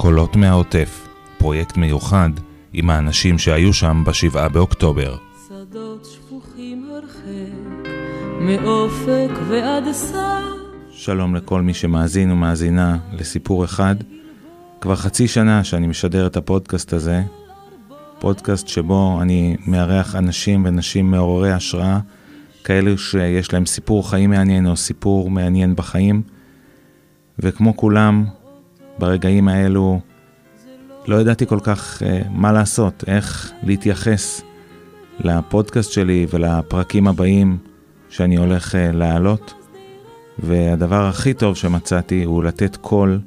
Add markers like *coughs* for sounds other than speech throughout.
קולות מהעוטף, פרויקט מיוחד עם האנשים שהיו שם בשבעה באוקטובר. שדות שפוכים הרחק, מאופק ועד סף. שלום לכל מי שמאזין ומאזינה לסיפור אחד. כבר חצי שנה שאני משדר את הפודקאסט הזה, פודקאסט שבו אני מארח אנשים ונשים מעוררי השראה, כאלו שיש להם סיפור חיים מעניין או סיפור מעניין בחיים, וכמו כולם, ברגעים האלו לא ידעתי כל כך uh, מה לעשות, איך להתייחס לפודקאסט שלי ולפרקים הבאים שאני הולך uh, להעלות. והדבר הכי טוב שמצאתי הוא לתת קול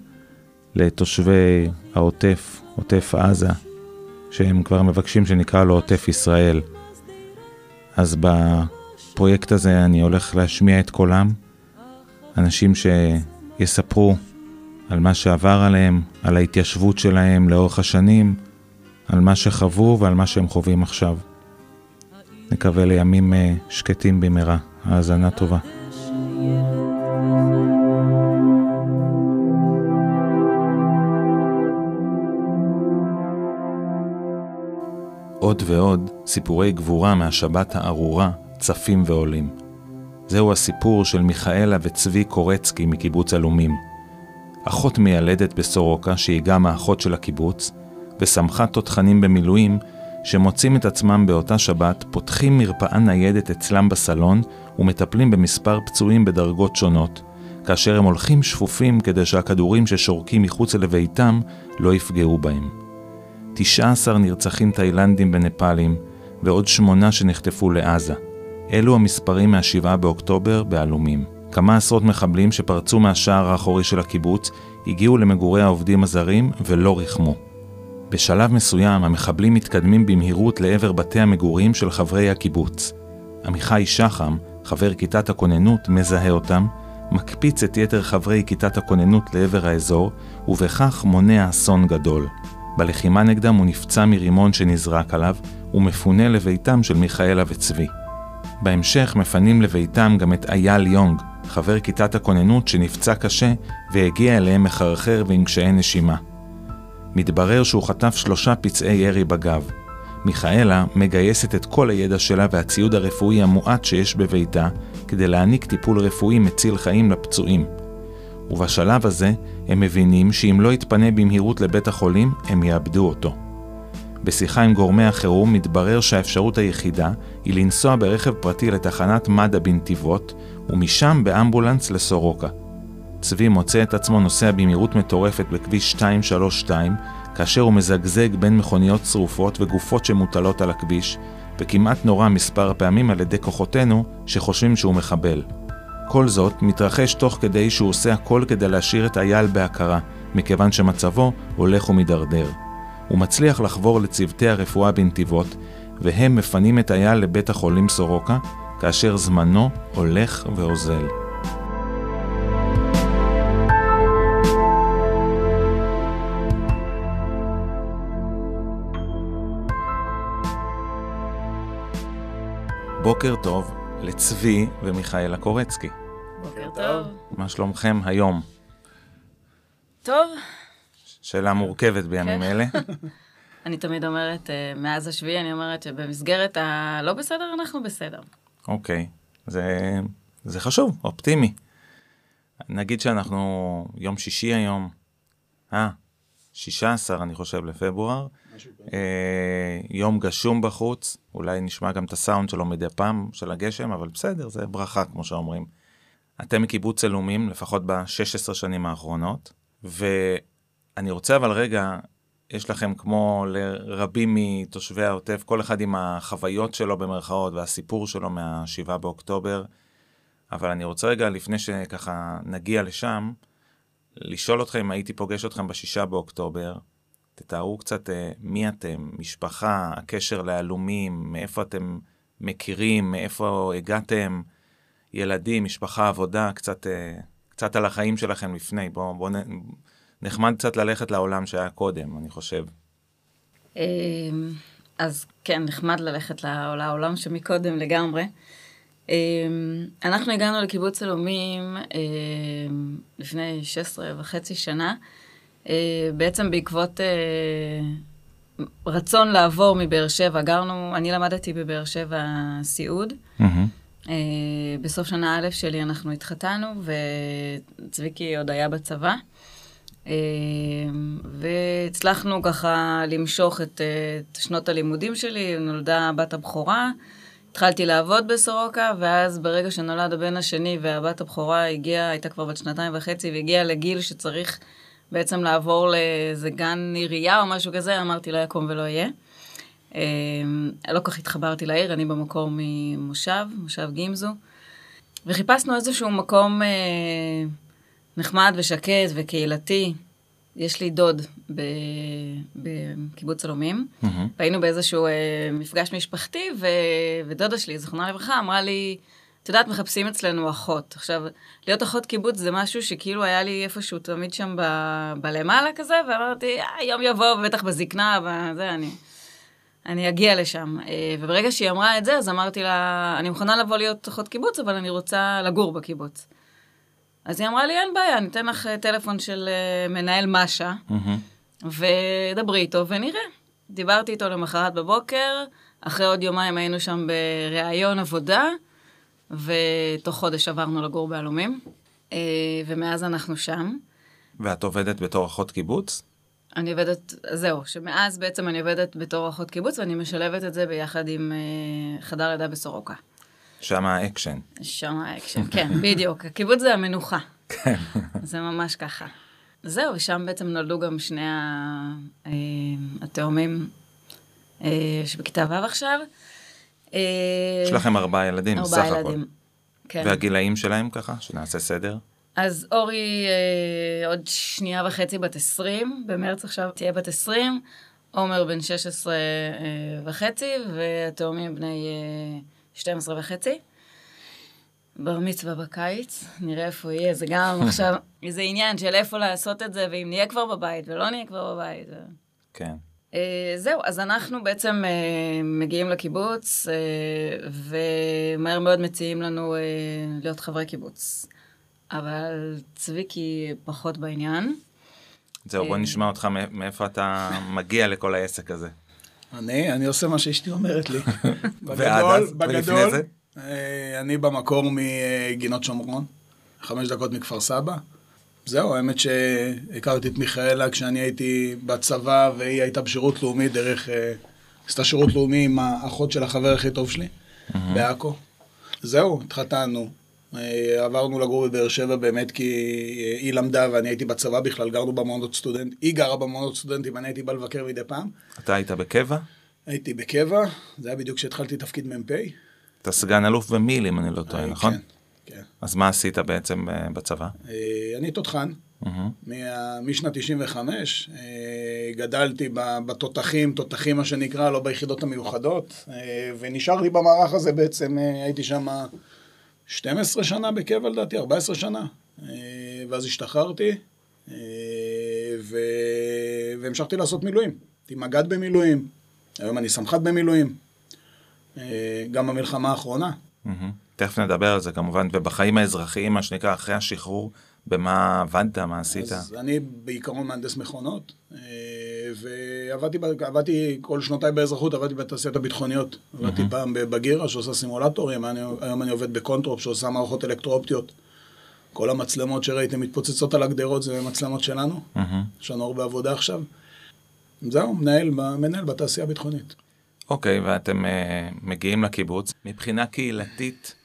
לתושבי העוטף, עוטף עזה, שהם כבר מבקשים שנקרא לו עוטף ישראל. אז בפרויקט הזה אני הולך להשמיע את קולם, אנשים שיספרו על מה שעבר עליהם, על ההתיישבות שלהם לאורך השנים, על מה שחוו ועל מה שהם חווים עכשיו. נקווה לימים אה, שקטים במהרה. האזנה טובה. עוד ועוד סיפורי גבורה מהשבת הארורה צפים ועולים. זהו הסיפור של מיכאלה וצבי קורצקי מקיבוץ עלומים. אחות מיילדת בסורוקה שהיא גם האחות של הקיבוץ, וסמכה תותחנים במילואים שמוצאים את עצמם באותה שבת, פותחים מרפאה ניידת אצלם בסלון ומטפלים במספר פצועים בדרגות שונות, כאשר הם הולכים שפופים כדי שהכדורים ששורקים מחוץ לביתם לא יפגעו בהם. 19 נרצחים תאילנדים בנפאלים ועוד שמונה שנחטפו לעזה. אלו המספרים מה-7 באוקטובר בעלומים. כמה עשרות מחבלים שפרצו מהשער האחורי של הקיבוץ הגיעו למגורי העובדים הזרים ולא ריחמו. בשלב מסוים המחבלים מתקדמים במהירות לעבר בתי המגורים של חברי הקיבוץ. עמיחי שחם, חבר כיתת הכוננות, מזהה אותם, מקפיץ את יתר חברי כיתת הכוננות לעבר האזור, ובכך מונע אסון גדול. בלחימה נגדם הוא נפצע מרימון שנזרק עליו, ומפונה לביתם של מיכאלה וצבי. בהמשך מפנים לביתם גם את אייל יונג, חבר כיתת הכוננות שנפצע קשה והגיע אליהם מחרחר ועם קשיי נשימה. מתברר שהוא חטף שלושה פצעי ירי בגב. מיכאלה מגייסת את כל הידע שלה והציוד הרפואי המועט שיש בביתה כדי להעניק טיפול רפואי מציל חיים לפצועים. ובשלב הזה הם מבינים שאם לא יתפנה במהירות לבית החולים, הם יאבדו אותו. בשיחה עם גורמי החירום מתברר שהאפשרות היחידה היא לנסוע ברכב פרטי לתחנת מד"א בנתיבות, ומשם באמבולנס לסורוקה. צבי מוצא את עצמו נוסע במהירות מטורפת בכביש 232, כאשר הוא מזגזג בין מכוניות שרופות וגופות שמוטלות על הכביש, וכמעט נורה מספר פעמים על ידי כוחותינו שחושבים שהוא מחבל. כל זאת מתרחש תוך כדי שהוא עושה הכל כדי להשאיר את אייל בהכרה, מכיוון שמצבו הולך ומידרדר. הוא מצליח לחבור לצוותי הרפואה בנתיבות, והם מפנים את אייל לבית החולים סורוקה, כאשר זמנו הולך ואוזל. בוקר טוב לצבי ומיכאלה קורצקי. בוקר טוב. מה שלומכם היום? טוב. שאלה מורכבת בימים כן. אלה. *laughs* אני תמיד אומרת, אה, מאז השביעי, אני אומרת שבמסגרת הלא בסדר, אנחנו בסדר. אוקיי, זה, זה חשוב, אופטימי. נגיד שאנחנו יום שישי היום, אה, 16 אני חושב לפברואר, אה, יום גשום בחוץ, אולי נשמע גם את הסאונד שלו מדי פעם, של הגשם, אבל בסדר, זה ברכה כמו שאומרים. אתם מקיבוץ אלומים, לפחות ב-16 שנים האחרונות, ואני רוצה אבל רגע, יש לכם כמו לרבים מתושבי העוטף, כל אחד עם החוויות שלו במרכאות והסיפור שלו מה-7 באוקטובר, אבל אני רוצה רגע, לפני שככה נגיע לשם, לשאול אתכם אם הייתי פוגש אתכם בשישה באוקטובר, תתארו קצת אה, מי אתם, משפחה, הקשר להלומים, מאיפה אתם מכירים, מאיפה הגעתם, ילדים, משפחה, עבודה, קצת, אה, קצת על החיים שלכם לפני. בואו בוא, נ- נחמד קצת ללכת לעולם שהיה קודם, אני חושב. אה, אז כן, נחמד ללכת לעול- לעולם שמקודם לגמרי. אה, אנחנו הגענו לקיבוץ אלומים אה, לפני 16 וחצי שנה, אה, בעצם בעקבות אה, רצון לעבור מבאר שבע, גרנו, אני למדתי בבאר שבע סיעוד. אה, בסוף שנה א' שלי אנחנו התחתנו, וצביקי עוד היה בצבא. אה, והצלחנו ככה למשוך את, את שנות הלימודים שלי, נולדה הבת הבכורה. התחלתי לעבוד בסורוקה, ואז ברגע שנולד הבן השני והבת הבכורה הגיעה, הייתה כבר בת שנתיים וחצי, והגיעה לגיל שצריך בעצם לעבור לאיזה גן עירייה או משהו כזה, אמרתי לא יקום ולא יהיה. אה, לא כל כך התחברתי לעיר, אני במקור ממושב, מושב גימזו, וחיפשנו איזשהו מקום אה, נחמד ושקט וקהילתי. יש לי דוד בקיבוץ עלומים, מהמם. והיינו באיזשהו אה, מפגש משפחתי, ו... ודודה שלי, זיכרונה לברכה, אמרה לי, את יודעת, מחפשים אצלנו אחות. עכשיו, להיות אחות קיבוץ זה משהו שכאילו היה לי איפשהו תמיד שם ב... בלמעלה כזה, ואמרתי, אה, יום יבוא, בטח בזקנה, בזה, אני... אני אגיע לשם. אה, וברגע שהיא אמרה את זה, אז אמרתי לה, אני מוכנה לבוא להיות אחות קיבוץ, אבל אני רוצה לגור בקיבוץ. אז היא אמרה לי, אין בעיה, אני אתן לך אה, טלפון של אה, מנהל משה, מהמם. ודברי איתו ונראה. דיברתי איתו למחרת בבוקר, אחרי עוד יומיים היינו שם בראיון עבודה, ותוך חודש עברנו לגור בעלומים, אה, ומאז אנחנו שם. ואת עובדת בתור אחות קיבוץ? אני עובדת, זהו, שמאז בעצם אני עובדת בתור אחות קיבוץ, ואני משלבת את זה ביחד עם חדר לידה בסורוקה. שם האקשן. שם האקשן, כן, *laughs* בדיוק. הקיבוץ זה המנוחה. כן. *laughs* זה ממש ככה. זהו, ושם בעצם נולדו גם שני אה, התאומים אה, שבכיתה ו' עכשיו. אה, יש לכם ארבעה ילדים, ארבעה סך הכל. ילדים. כן. והגילאים שלהם ככה? שנעשה סדר? אז אורי אה, עוד שנייה וחצי בת 20, במרץ עכשיו תהיה בת 20, עומר בן 16 אה, וחצי, והתאומים בני אה, 12 וחצי. בר מצווה בקיץ, נראה איפה יהיה, זה גם *laughs* עכשיו, זה עניין של איפה לעשות את זה, ואם נהיה כבר בבית ולא נהיה כבר בבית. כן. אה, זהו, אז אנחנו בעצם אה, מגיעים לקיבוץ, אה, ומהר מאוד מציעים לנו להיות חברי קיבוץ. אבל צביקי פחות בעניין. זהו, בוא. נשמע אותך מא- מאיפה אתה מגיע לכל העסק הזה. אני, אני עושה מה שאשתי אומרת לי. *laughs* ולפני זה? אה, אני במקור מגינות שומרון, חמש דקות מכפר סבא. זהו, האמת שהכרתי את מיכאלה כשאני הייתי בצבא והיא הייתה בשירות לאומי דרך... אה, עשתה שירות לאומי עם האחות של החבר הכי טוב שלי, בעכו. זהו, התחתנו. אה, עברנו לגור בבאר שבע באמת כי אה, היא למדה ואני הייתי בצבא בכלל, גרנו במעונות סטודנט, היא גרה במעונות סטודנטים, אני הייתי בא לבקר מדי פעם. אתה היית בקבע? הייתי בקבע, זה היה בדיוק כשהתחלתי תפקיד מ"פ. אתה סגן אלוף במיל, אם אני לא טועה, נכון? כן, כן. אז מה עשית בעצם אה, בצבא? אה, אני תותחן, משנת 95, אה, גדלתי בתותחים, תותחים מה שנקרא, לא ביחידות המיוחדות, אה, ונשארתי במערך הזה בעצם, אה, הייתי שם 12 שנה בקבע לדעתי, 14 שנה, אה, ואז השתחררתי, אה, ו... והמשכתי לעשות מילואים. הייתי מג"ד במילואים, היום אני סמח"ט במילואים, אה, גם במלחמה האחרונה. תכף נדבר על זה כמובן, ובחיים האזרחיים, מה שנקרא, אחרי השחרור, במה עבדת, מה עשית? אז אני בעיקרון מהנדס מכונות, ועבדתי עבדתי כל שנותיי באזרחות, עבדתי בתעשיות הביטחוניות. עבדתי פעם בבאגירה שעושה סימולטורים, היום אני עובד בקונטרופ שעושה מערכות אלקטרואופטיות. כל המצלמות שראיתם מתפוצצות על הגדרות זה מצלמות שלנו. יש לנו הרבה עבודה עכשיו. זהו, מנהל, מנהל בתעשייה הביטחונית. אוקיי, ואתם אה, מגיעים לקיבוץ. מבחינה קהילתית,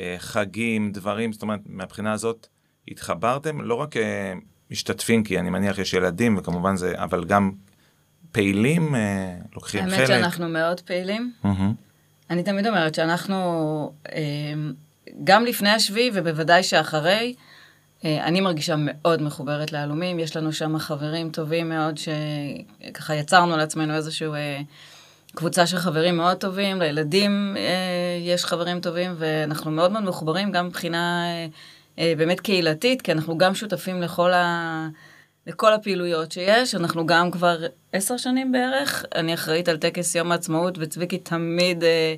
אה, חגים, דברים, זאת אומרת, מהבחינה הזאת, התחברתם לא רק אה, משתתפים, כי אני מניח יש ילדים, וכמובן זה, אבל גם פעילים, אה, לוקחים חלק. האמת שאנחנו מאוד פעילים. מהמם. אני תמיד אומרת שאנחנו, אה, גם לפני השביעי ובוודאי שאחרי, אה, אני מרגישה מאוד מחוברת להלומים. יש לנו שם חברים טובים מאוד, שככה יצרנו לעצמנו איזשהו אה, קבוצה של חברים מאוד טובים. לילדים יש חברים טובים, ואנחנו מאוד מאוד מחוברים גם מבחינה באמת קהילתית, כי אנחנו גם שותפים לכל ה... לכל הפעילויות שיש, אנחנו גם כבר עשר שנים בערך, אני אחראית על טקס יום העצמאות, וצביקי תמיד אה,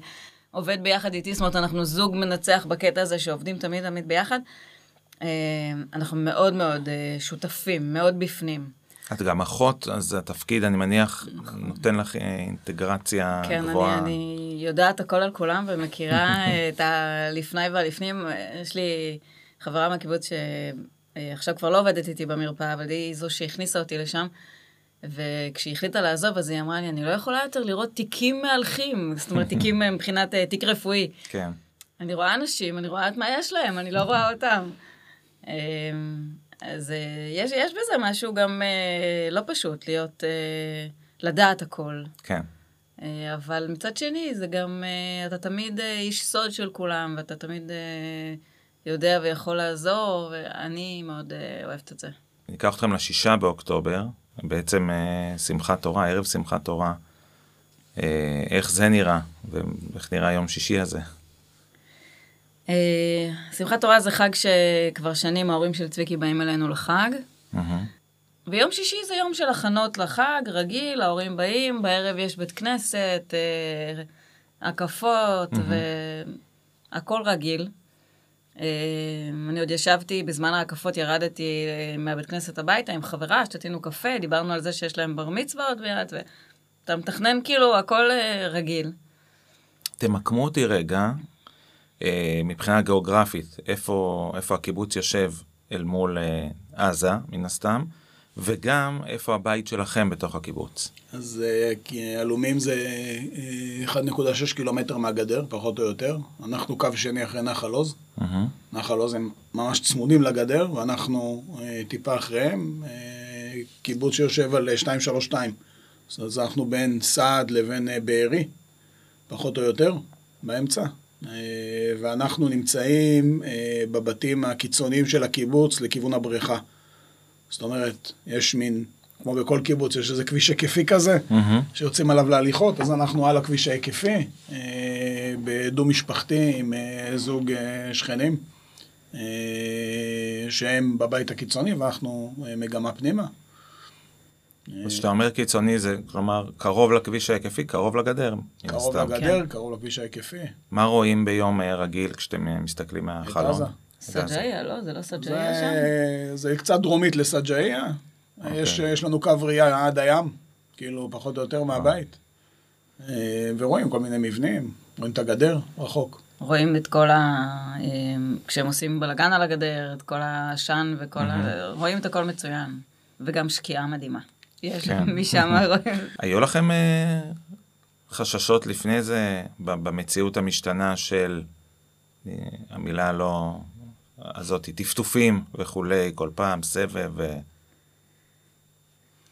עובד ביחד איתי, זאת אומרת, אנחנו זוג מנצח בקטע הזה שעובדים תמיד תמיד ביחד. אה, אנחנו מאוד מאוד אה, שותפים, מאוד בפנים. את גם אחות, אז התפקיד, אני מניח, נותן לך אה, אינטגרציה כן, גבוהה. אני, אני יודעת הכל על כולם ומכירה *laughs* את הלפני והלפנים. יש לי חברה מהקיבוץ שעכשיו כבר לא עובדת איתי במרפאה, אבל היא זו שהכניסה אותי לשם. וכשהיא החליטה לעזוב, אז היא אמרה לי, אני לא יכולה יותר לראות תיקים מהלכים, *laughs* זאת אומרת, תיקים מבחינת uh, תיק רפואי. כן. אני רואה אנשים, אני רואה את מה יש להם, אני לא רואה אותם. אז אה, יש, יש בזה משהו גם לא פשוט, להיות, לדעת הכל. כן. אבל מצד שני, זה גם, אתה תמיד איש סוד של כולם, ואתה תמיד יודע ויכול לעזור, ואני מאוד uh, אוהבת את זה. אני אקח אתכם לשישה באוקטובר, בעצם אה, שמחת תורה, ערב שמחת תורה. אה, איך זה נראה, ואיך נראה יום שישי הזה? אה, שמחת תורה זה חג שכבר שנים ההורים של צביקי באים אלינו לחג. ויום שישי זה יום של הכנות לחג, רגיל, ההורים באים, בערב יש בית כנסת, הקפות, והכל רגיל. אני עוד ישבתי, בזמן ההקפות ירדתי מהבית כנסת הביתה עם חברה, שתינו קפה, דיברנו על זה שיש להם בר מצווה עוד מעט, ואתה מתכנן כאילו הכל רגיל. תמקמו אותי רגע, מבחינה גיאוגרפית, איפה, איפה הקיבוץ יושב אל מול עזה, מן הסתם, וגם איפה הבית שלכם בתוך הקיבוץ. אז עלומים זה 1.6 קילומטר מהגדר, פחות או יותר. אנחנו קו שני אחרי נחל עוז. Mm-hmm. נחל עוז הם ממש צמודים לגדר, ואנחנו טיפה אחריהם. קיבוץ שיושב על 232. אז אנחנו בין סעד לבין בארי, פחות או יותר, באמצע. ואנחנו נמצאים בבתים הקיצוניים של הקיבוץ לכיוון הבריכה. זאת אומרת, יש מין, כמו בכל קיבוץ, יש איזה כביש היקפי כזה, mm-hmm. שיוצאים עליו להליכות, אז אנחנו על הכביש ההיקפי, אה, בדו-משפחתי עם אה, זוג אה, שכנים, אה, שהם בבית הקיצוני, ואנחנו אה, מגמה פנימה. אז כשאתה אומר קיצוני, זה כלומר קרוב לכביש ההיקפי, קרוב לגדר. קרוב לגדר, כן. קרוב לכביש ההיקפי. מה רואים ביום רגיל כשאתם מסתכלים מהחלון? את עזה. סג'איה, לא? זה לא סג'איה זה, שם? זה קצת דרומית לסג'איה. Okay. יש, יש לנו קו ראייה עד הים, כאילו פחות או יותר מהבית. ורואים כל מיני מבנים, רואים את הגדר רחוק. רואים את כל ה... כשהם עושים בלאגן על הגדר, את כל העשן וכל ה... רואים את הכל מצוין. וגם שקיעה מדהימה. יש כן. *laughs* משם רואים. היו לכם אה, חששות לפני זה במציאות המשתנה של אה, המילה לא... הזאת, טפטופים וכולי, כל פעם, סבב ו...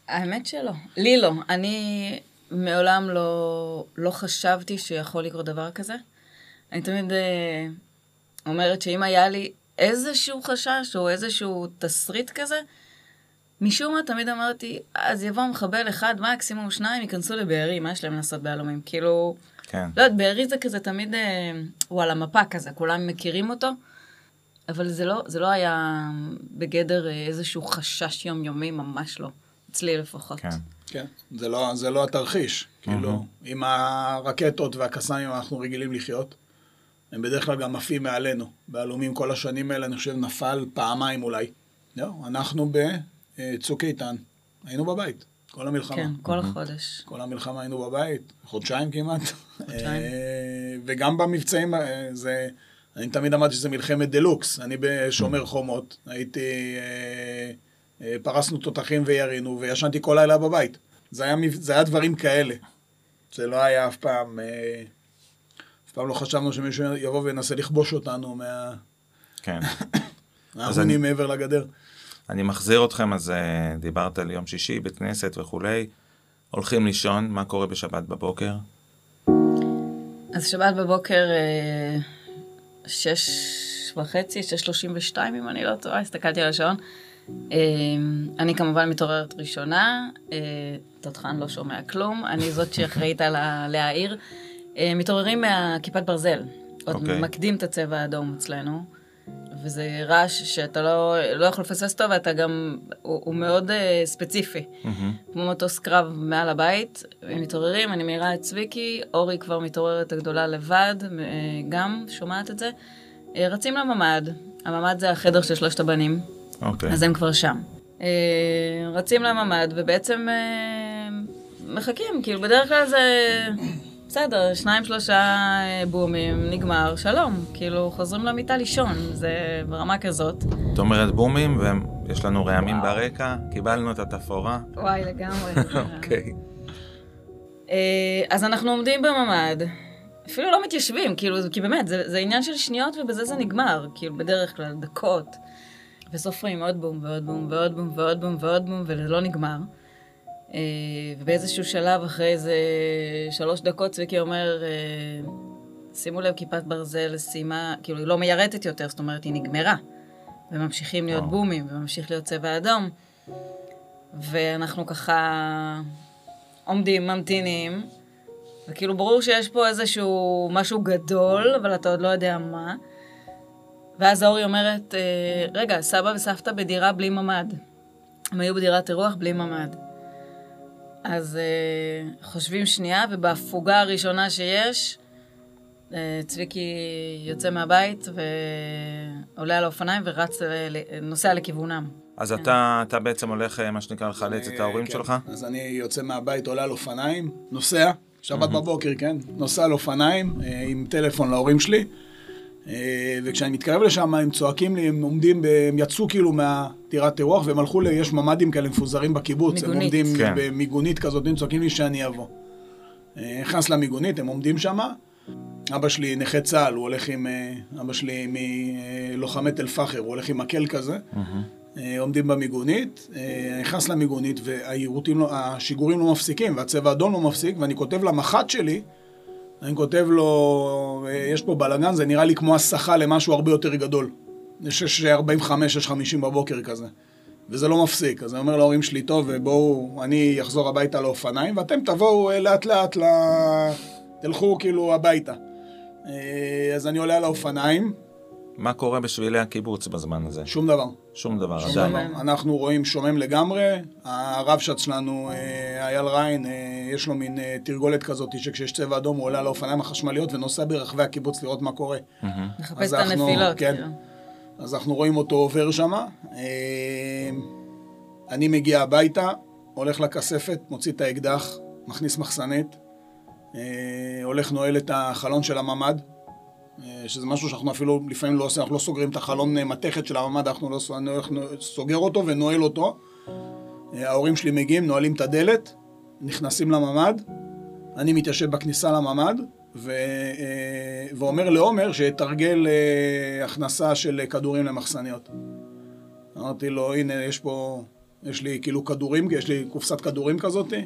האמת שלא. לי לא. אני מעולם לא, לא חשבתי שיכול לקרות דבר כזה. אני תמיד אה, אומרת שאם היה לי איזשהו חשש או איזשהו תסריט כזה, משום מה תמיד אמרתי, אז יבוא מחבל אחד, מקסימום שניים, ייכנסו לבארי, מה יש להם לעשות ביהלומים? כאילו, כן. לא יודעת, בארי זה כזה תמיד, אה, הוא על המפה כזה, כולם מכירים אותו. אבל זה לא, זה לא היה בגדר איזשהו חשש יומיומי, ממש לא. אצלי לפחות. כן. כן, זה לא, זה לא התרחיש. כאילו, עם הרקטות והקסאמים אנחנו רגילים לחיות. הם בדרך כלל גם עפים מעלינו. בעלומים כל השנים האלה, אני חושב, נפל פעמיים אולי. זהו, אנחנו בצוק איתן, היינו בבית. כל המלחמה. כן, כל החודש. כל המלחמה היינו בבית, חודשיים כמעט. חודשיים. וגם במבצעים, זה... אני תמיד אמרתי שזה מלחמת דה לוקס. אני בשומר חומות, הייתי... אה, אה, פרסנו תותחים וירינו, וישנתי כל לילה בבית. זה היה, זה היה דברים כאלה. זה לא היה אף פעם... אה, אף פעם לא חשבנו שמישהו יבוא וינסה לכבוש אותנו מה... כן. *coughs* אנחנו נהיים מעבר לגדר. אני מחזיר אתכם, אז דיברת על יום שישי, בית כנסת וכולי. הולכים לישון, מה קורה בשבת בבוקר? אז שבת בבוקר... שש וחצי, שש שלושים ושתיים, אם אני לא טועה, הסתכלתי על השעון. אני כמובן מתעוררת ראשונה, תותחן לא שומע כלום, אני זאת שאחראית על להעיר. מתעוררים מהכיפת ברזל, עוד okay. מקדים את הצבע האדום אצלנו, וזה רעש שאתה לא, לא יכול לפספס אותו, ואתה גם, הוא, הוא מאוד uh, ספציפי. Mm-hmm. כמו מטוס קרב מעל הבית, הם מתעוררים, אני מעירה את צביקי, אורי כבר מתעוררת הגדולה לבד, uh, גם שומעת את זה. Uh, רצים לממ"ד, הממ"ד זה החדר של שלושת הבנים, okay. אז הם כבר שם. אה, רצים לממ"ד, ובעצם אה, מחכים, כאילו בדרך כלל זה... בסדר, שניים שלושה אה, בומים, נגמר, שלום. כאילו, חוזרים למיטה לישון, זה ברמה כזאת. זאת אומרת בומים, ויש לנו רעמים ברקע, קיבלנו את התפאורה. וואי, לגמרי. *laughs* אוקיי. אה, אז אנחנו עומדים בממ"ד, אפילו לא מתיישבים, כאילו, כי באמת, זה, זה עניין של שניות ובזה זה נגמר, כאילו, בדרך כלל, דקות. וסופרים עוד בום ועוד בום ועוד בום ועוד בום ועוד בום, וזה לא נגמר. אה, ובאיזשהו שלב, אחרי איזה שלוש דקות, צביקי אומר, אה, שימו לב, כיפת ברזל סיימה, כאילו, היא לא מיירטת יותר, זאת אומרת, היא נגמרה. וממשיכים להיות. בומים, וממשיך להיות צבע אדום. ואנחנו ככה עומדים, ממתינים, וכאילו ברור שיש פה איזשהו משהו גדול, אבל אתה עוד לא יודע מה. ואז אורי אומרת, אה, רגע, סבא וסבתא בדירה בלי ממ"ד. הם היו בדירת אירוח בלי ממ"ד. אז אה, חושבים שנייה, ובהפוגה הראשונה שיש, אה, צביקי יוצא מהבית ועולה על האופניים ורץ, אה, ל- נוסע לכיוונם. אז אתה, אתה בעצם הולך, מה שנקרא, לחלץ את ההורים כן. שלך? אז אני יוצא מהבית, עולה על אופניים, נוסע, שבת בבוקר, כן? נוסע על אופניים עם טלפון להורים שלי. אה, וכשאני מתקרב לשם, הם צועקים לי, הם עומדים, הם יצאו כאילו מהטירת אירוח, והם הלכו ל... יש ממ"דים כאלה מפוזרים בקיבוץ. הם מיגונית. עומדים כן. במיגונית כזאת, הם צועקים לי שאני אבוא. אה, נכנס למיגונית, הם עומדים שם. אבא שלי נכה צה"ל, הוא הולך עם... אה, אבא שלי מלוחמי תל פחר, הוא הולך עם מקל כזה. אה, עומדים במיגונית, נכנס למיגונית והיירוטים, לא- לא מפסיקים והצבע האדום לא מפסיק ואני כותב למח"ט שלי, אני כותב לו, אה, יש פה בלאגן, זה נראה לי כמו הסחה למשהו הרבה יותר גדול. זה 6.45, 6.50 בבוקר כזה. וזה לא מפסיק. אז אני אומר להורים שלי, טוב, בואו, אני אחזור הביתה לאופניים, ואתם תבואו אה, לאט לאט, ל... תלכו כאילו הביתה. אה, אז אני עולה על האופניים, מה קורה בשבילי הקיבוץ בזמן הזה? שום דבר. שום דבר שום עדיין. דבר. אנחנו רואים שומם לגמרי. הרבש"ץ שלנו, אה, אייל ריין, אה, יש לו מין אה, תרגולת כזאת, שכשיש צבע אדום הוא עולה על האופניים החשמליות ונוסע ברחבי הקיבוץ לראות מה קורה. מחפש את אנחנו- הנפילות, כן. כאילו. אז אנחנו רואים אותו עובר שם. אני מגיע הביתה, הולך לכספת, מוציא את האקדח, מכניס מחסנית, הולך נועל את החלון של הממ"ד, שזה משהו שאנחנו אפילו לפעמים לא עושים, אנחנו לא סוגרים את החלון אה, מתכת של הממ"ד, אנחנו לא אני הולך, סוגר אותו ונועל אותו. אה, ההורים שלי מגיעים, נועלים את הדלת, נכנסים לממ"ד, אני מתיישב בכניסה לממ"ד, ו, אה, ואומר לעומר שיתרגל אה, הכנסה של כדורים למחסניות. אמרתי לו, הנה, יש פה, יש לי כאילו כדורים, יש לי קופסת כדורים כזאת, אה,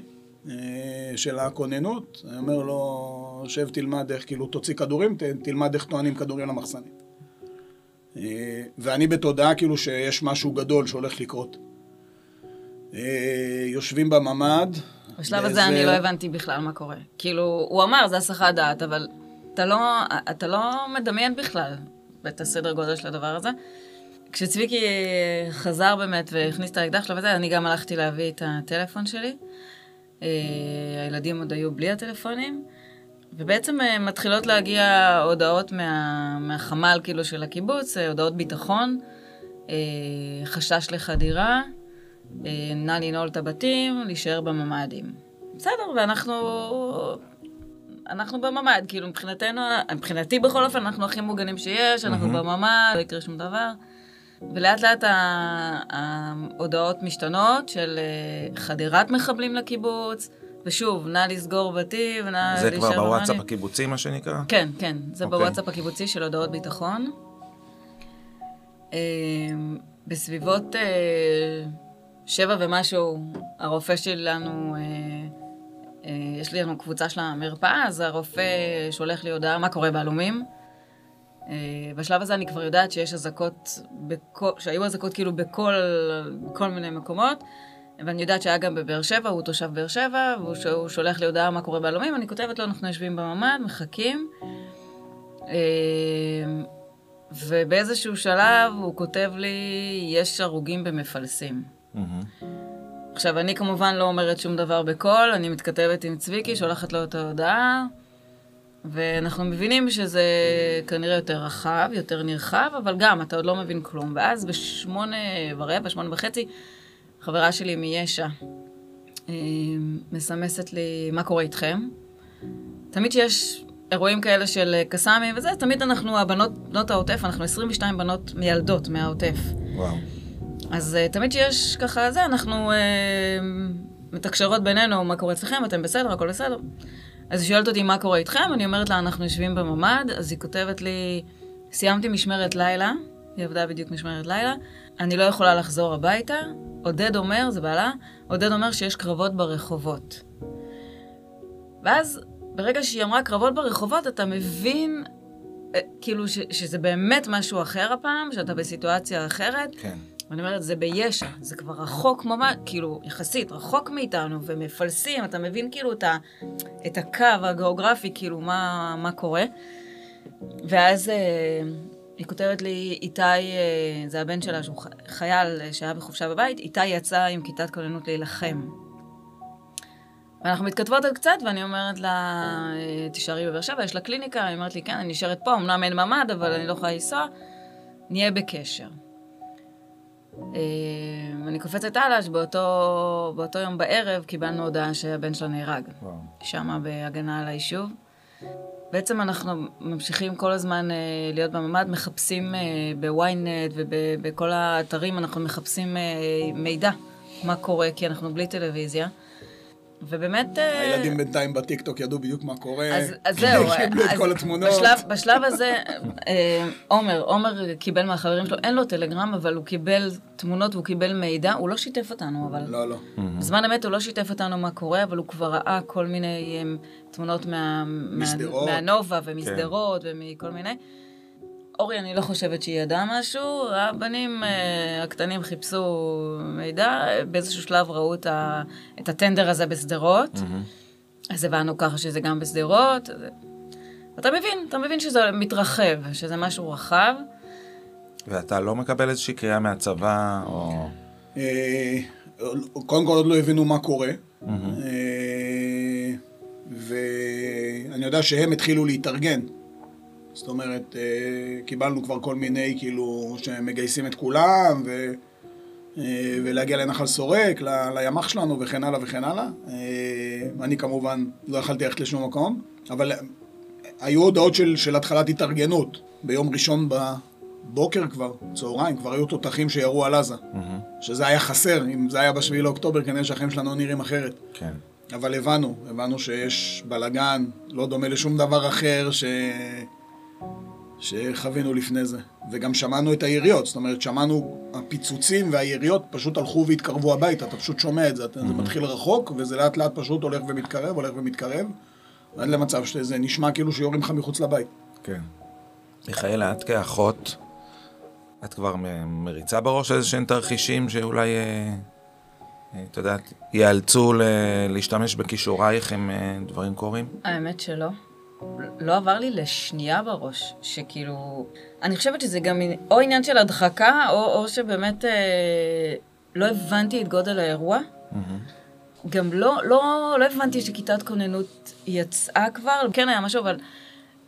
של הכוננות. אני אומר לו, שב תלמד איך, כאילו, תוציא כדורים, ת, תלמד איך טוענים כדורים למחסנית. אה, ואני בתודעה כאילו שיש משהו גדול שהולך לקרות. אה, יושבים בממ"ד. בשלב הזה אני לא הבנתי בכלל מה קורה. כאילו, הוא אמר, זה הסחת דעת, אבל אתה לא, אתה לא מדמיין בכלל את הסדר גודל של הדבר הזה. כשצביקי חזר באמת והכניס את האקדח שלו וזה, אני גם הלכתי להביא את הטלפון שלי. אה, הילדים עוד היו בלי הטלפונים, ובעצם אה, מתחילות להגיע הודעות מה, מהחמ"ל כאילו של הקיבוץ, אה, הודעות ביטחון, אה, חשש לחדירה, נא לנעול את הבתים, להישאר בממ"דים. בסדר, ואנחנו... אנחנו בממ"ד, כאילו מבחינתנו, מבחינתי בכל אופן, אנחנו הכי מוגנים שיש, אנחנו בממ"ד, לא יקרה שום דבר. ולאט לאט ההודעות משתנות של אה, חדירת מחבלים לקיבוץ, ושוב, נא לסגור בתים, נא זה להישאר כבר בוואטסאפ בממ"דים. הקיבוצי, מה שנקרא? כן, כן, זה אוקיי. בוואטסאפ הקיבוצי של הודעות ביטחון. אה, בסביבות אה, שבע ומשהו, הרופא שלנו, אה, יש לנו קבוצה של המרפאה, אז הרופא שולח לי הודעה מה קורה בעלומים. אה, בשלב הזה אני כבר יודעת שיש אזעקות, בכל, שהיו אזעקות כאילו בכל, בכל מיני מקומות, ואני יודעת שהיה גם בבאר שבע, הוא תושב באר שבע, והוא שולח לי הודעה מה קורה בעלומים, אני כותבת לו, אנחנו יושבים בממ"ד, מחכים. אה, ובאיזשהו שלב הוא כותב לי, יש הרוגים במפלסים. מהמם. עכשיו, אני כמובן לא אומרת שום דבר בקול, אני מתכתבת עם צביקי, שולחת לו את ההודעה, ואנחנו מבינים שזה כנראה יותר רחב, יותר נרחב, אבל גם, אתה עוד לא מבין כלום. ואז בשמונה ורבע, שמונה וחצי, חברה שלי מיש"ע אה, מסמסת לי, מה קורה איתכם? תמיד שיש אירועים כאלה של אה, קסאמים וזה, תמיד אנחנו, הבנות, בנות העוטף, אנחנו 22 בנות מיילדות מהעוטף. וואו. אז uh, תמיד שיש ככה זה, אנחנו uh, מתקשרות בינינו, מה קורה אצלכם, אתם בסדר, הכל בסדר. אז היא שואלת אותי מה קורה איתכם, אני אומרת לה, אנחנו יושבים בממ"ד, אז היא כותבת לי, סיימתי משמרת לילה, היא עבדה בדיוק משמרת לילה, אני לא יכולה לחזור הביתה, עודד אומר, זה בעלה, עודד אומר שיש קרבות ברחובות. ואז, ברגע שהיא אמרה קרבות ברחובות, אתה מבין, אה, כאילו, ש, שזה באמת משהו אחר הפעם, שאתה בסיטואציה אחרת. כן. ואני אומרת, זה ביש"ע, זה כבר רחוק ממש, כאילו, יחסית, רחוק מאיתנו, ומפלסים, אתה מבין כאילו את, ה, את הקו הגיאוגרפי, כאילו, מה, מה קורה. ואז אה, היא כותבת לי, איתי, אה, זה הבן שלה, שהוא חייל אה, שהיה בחופשה בבית, איתי יצא עם כיתת כוננות להילחם. ואנחנו מתכתבות עוד קצת, ואני אומרת לה, אה, תישארי בבאר שבע, יש לה קליניקה, היא אומרת לי, כן, אני נשארת פה, אמנם אין ממ"ד, אבל אני לא יכולה לנסוע, נהיה בקשר. אה, אני קופצת הלאה, שבאותו יום בערב קיבלנו הודעה שהבן שלה נהרג, וואו. שם בהגנה על היישוב. בעצם אנחנו ממשיכים כל הזמן אה, להיות בממ"ד, מחפשים אה, בוויינט ובכל האתרים, אנחנו מחפשים אה, מידע, מה קורה, כי אנחנו בלי טלוויזיה. ובאמת... אה, הילדים בינתיים בטיקטוק ידעו בדיוק מה קורה. אז, אז זהו, קיבלו את אז כל התמונות. בשלב, בשלב הזה, אה, עומר, עומר קיבל מהחברים שלו, אין לו טלגרם, אבל הוא קיבל תמונות והוא קיבל מידע, הוא לא שיתף אותנו, אבל... לא, לא. בזמן אמת הוא לא שיתף אותנו מה קורה, אבל הוא כבר ראה כל מיני אה, תמונות מה. מהנובה ומסדרות ומכל מיני. אורי, אני לא חושבת שהיא ידעה משהו, הבנים אה, הקטנים חיפשו מידע, באיזשהו שלב ראו את, ה, את הטנדר הזה בשדרות, אז הבנו ככה שזה גם בשדרות. אז- אתה מבין, אתה מבין שזה מתרחב, שזה משהו רחב. ואתה לא מקבל איזושהי קריאה מהצבא, או... אה, קודם כל עוד לא הבינו מה קורה. אה, ואני יודע שהם התחילו להתארגן. זאת אומרת, אה, קיבלנו כבר כל מיני, כאילו, שמגייסים את כולם, ו... אה, ולהגיע לנחל סורק, ל- לימ"ח שלנו וכן הלאה וכן הלאה. אה, אני כמובן לא יכלתי ללכת לשום מקום, אבל היו הודעות של, של התחלת התארגנות. ביום ראשון בבוקר כבר, צהריים, כבר היו תותחים שירו על עזה. שזה היה חסר, אם זה היה בשביעי לאוקטובר, כנראה שהחיים שלנו נראים אחרת. כן. אבל הבנו, הבנו שיש בלאגן, לא דומה לשום דבר אחר ש... שחווינו לפני זה. וגם שמענו את היריות, זאת אומרת, שמענו הפיצוצים והיריות פשוט הלכו והתקרבו הביתה, אתה פשוט שומע את זה, אתה, זה מתחיל רחוק, וזה לאט לאט פשוט הולך ומתקרב, הולך ומתקרב, עד למצב שזה נשמע כאילו שיורים לך מחוץ לבית. כן. מיכאלה, את כאחות, את כבר מריצה בראש איזה שהם תרחישים שאולי, אה, אה, את יודעת, ייאלצו ל- להשתמש בכישורייך אם אה, דברים קורים? האמת שלא. לא עבר לי לשנייה בראש, שכאילו... אני חושבת שזה גם או עניין של הדחקה, או, או שבאמת אה, לא הבנתי את גודל האירוע. גם לא, לא, לא הבנתי שכיתת כוננות יצאה כבר, כן היה משהו, אבל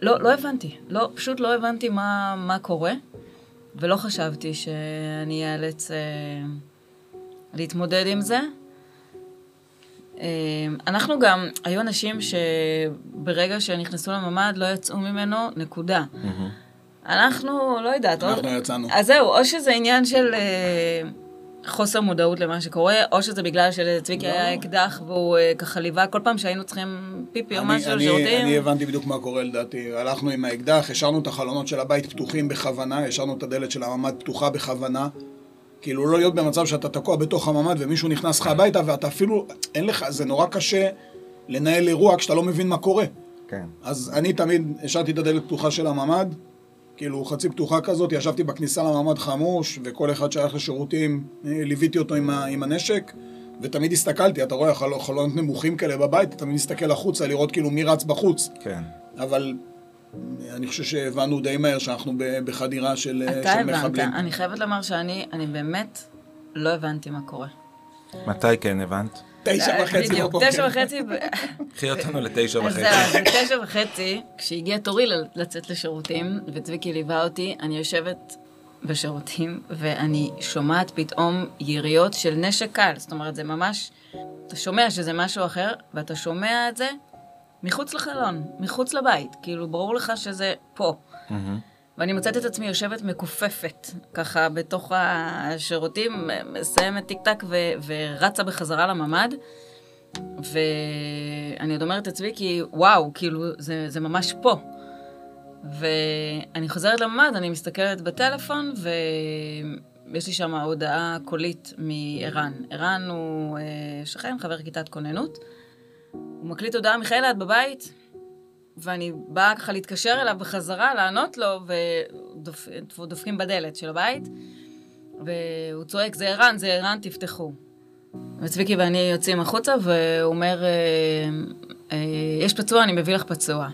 לא, לא הבנתי. לא, פשוט לא הבנתי מה, מה קורה, ולא חשבתי שאני אאלץ אה, להתמודד עם זה. אה, אנחנו גם, היו אנשים שברגע שנכנסו לממ"ד לא יצאו ממנו, נקודה. אנחנו, לא יודעת. אנחנו או- יצאנו. אז זהו, או שזה עניין של אה, חוסר מודעות למה שקורה, או שזה בגלל שלצביקי לא. היה אקדח והוא אה, ככה ליווה כל פעם שהיינו צריכים פיפי או אני- משהו, שירותים. אני הבנתי בדיוק מה קורה לדעתי. הלכנו עם האקדח, השארנו את החלונות של הבית פתוחים בכוונה, השארנו את הדלת של הממ"ד פתוחה בכוונה. כאילו לא להיות במצב שאתה תקוע בתוך הממ"ד ומישהו נכנס לך הביתה ואתה אפילו, אין לך, זה נורא קשה לנהל אירוע כשאתה לא מבין מה קורה. כן. אז אני תמיד השארתי את הדלת פתוחה של הממ"ד, כאילו חצי פתוחה כזאת, ישבתי בכניסה לממ"ד חמוש, וכל אחד שייך לשירותים, אה, ליוויתי אותו עם, ה, עם הנשק, ותמיד הסתכלתי, אתה רואה חל- חלונות נמוכים כאלה בבית, אתה תמיד מסתכל החוצה לראות כאילו מי רץ בחוץ, כן. אבל אני חושב שהבנו די מהר שאנחנו בחדירה של, אה, אתה של הבנת, מחבלים. אני חייבת לומר שאני אני באמת לא הבנתי מה קורה. מתי כן הבנת? תשע וחצי בדיוק, בבוקר. תשע וחצי, קחי אותנו לתשע אז וחצי. זהו, אז בתשע וחצי, כשהגיע תורי ל- לצאת לשירותים, וצביקי ליווה אותי, אני יושבת בשירותים, ואני שומעת פתאום יריות של נשק קל. זאת אומרת, זה ממש, אתה שומע שזה משהו אחר, ואתה שומע את זה מחוץ לחלון, מחוץ לבית. כאילו, ברור לך שזה פה. ואני מוצאת את עצמי יושבת מכופפת, ככה בתוך השירותים, מסיימת טיק טק ו- ורצה בחזרה לממ"ד. ואני עוד אומרת לעצמי כי וואו, כאילו, זה, זה ממש פה. ואני חוזרת לממ"ד, אני מסתכלת בטלפון, ויש לי שם הודעה קולית מערן. ערן הוא אה, שכן, חבר כיתת כוננות. הוא מקליט הודעה, מיכאלה, את בבית? ואני באה ככה להתקשר אליו בחזרה, לענות לו, ודופקים בדלת של הבית, והוא צועק, זה ערן, זה ערן, תפתחו. וצביקי ואני יוצאים החוצה, והוא אומר, אה, אה, יש פצוע, אני מביא לך פצוע.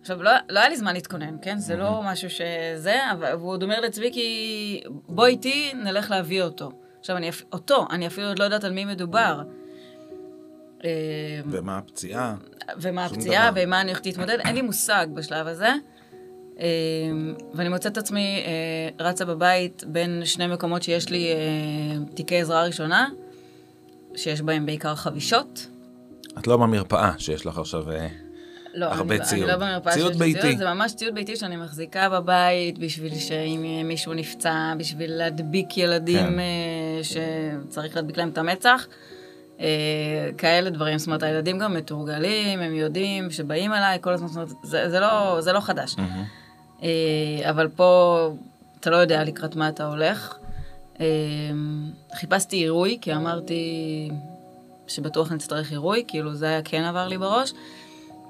עכשיו, לא, לא היה לי זמן להתכונן, כן? זה לא משהו שזה, אבל הוא עוד אומר לצביקי, בוא איתי, נלך להביא אותו. עכשיו, אני, אותו, אני אפילו עוד לא יודעת על מי מדובר. אה, ומה הפציעה? ומה הפציעה, ומה אני הולכת להתמודד, אין לי מושג בשלב הזה. אה, ואני מוצאת את עצמי אה, רצה בבית בין שני מקומות שיש לי תיקי עזרה ראשונה, שיש בהם בעיקר חבישות. את לא במרפאה שיש לך עכשיו לא, הרבה אני, ציוד. אני לא במרפאה ציוד ביתי. ציוד, זה ממש ציוד ביתי שאני מחזיקה בבית בשביל שאם מישהו נפצע, בשביל להדביק ילדים כן. שצריך להדביק להם את המצח. אה, כאלה דברים, זאת אומרת, הילדים גם מתורגלים, הם יודעים שבאים אליי כל הזמן, זאת אומרת, זה, זה, לא, זה לא חדש. Mm-hmm. אבל פה אתה לא יודע לקראת מה אתה הולך. אה, חיפשתי עירוי, כי אמרתי שבטוח נצטרך עירוי, כאילו זה היה כן עבר לי בראש.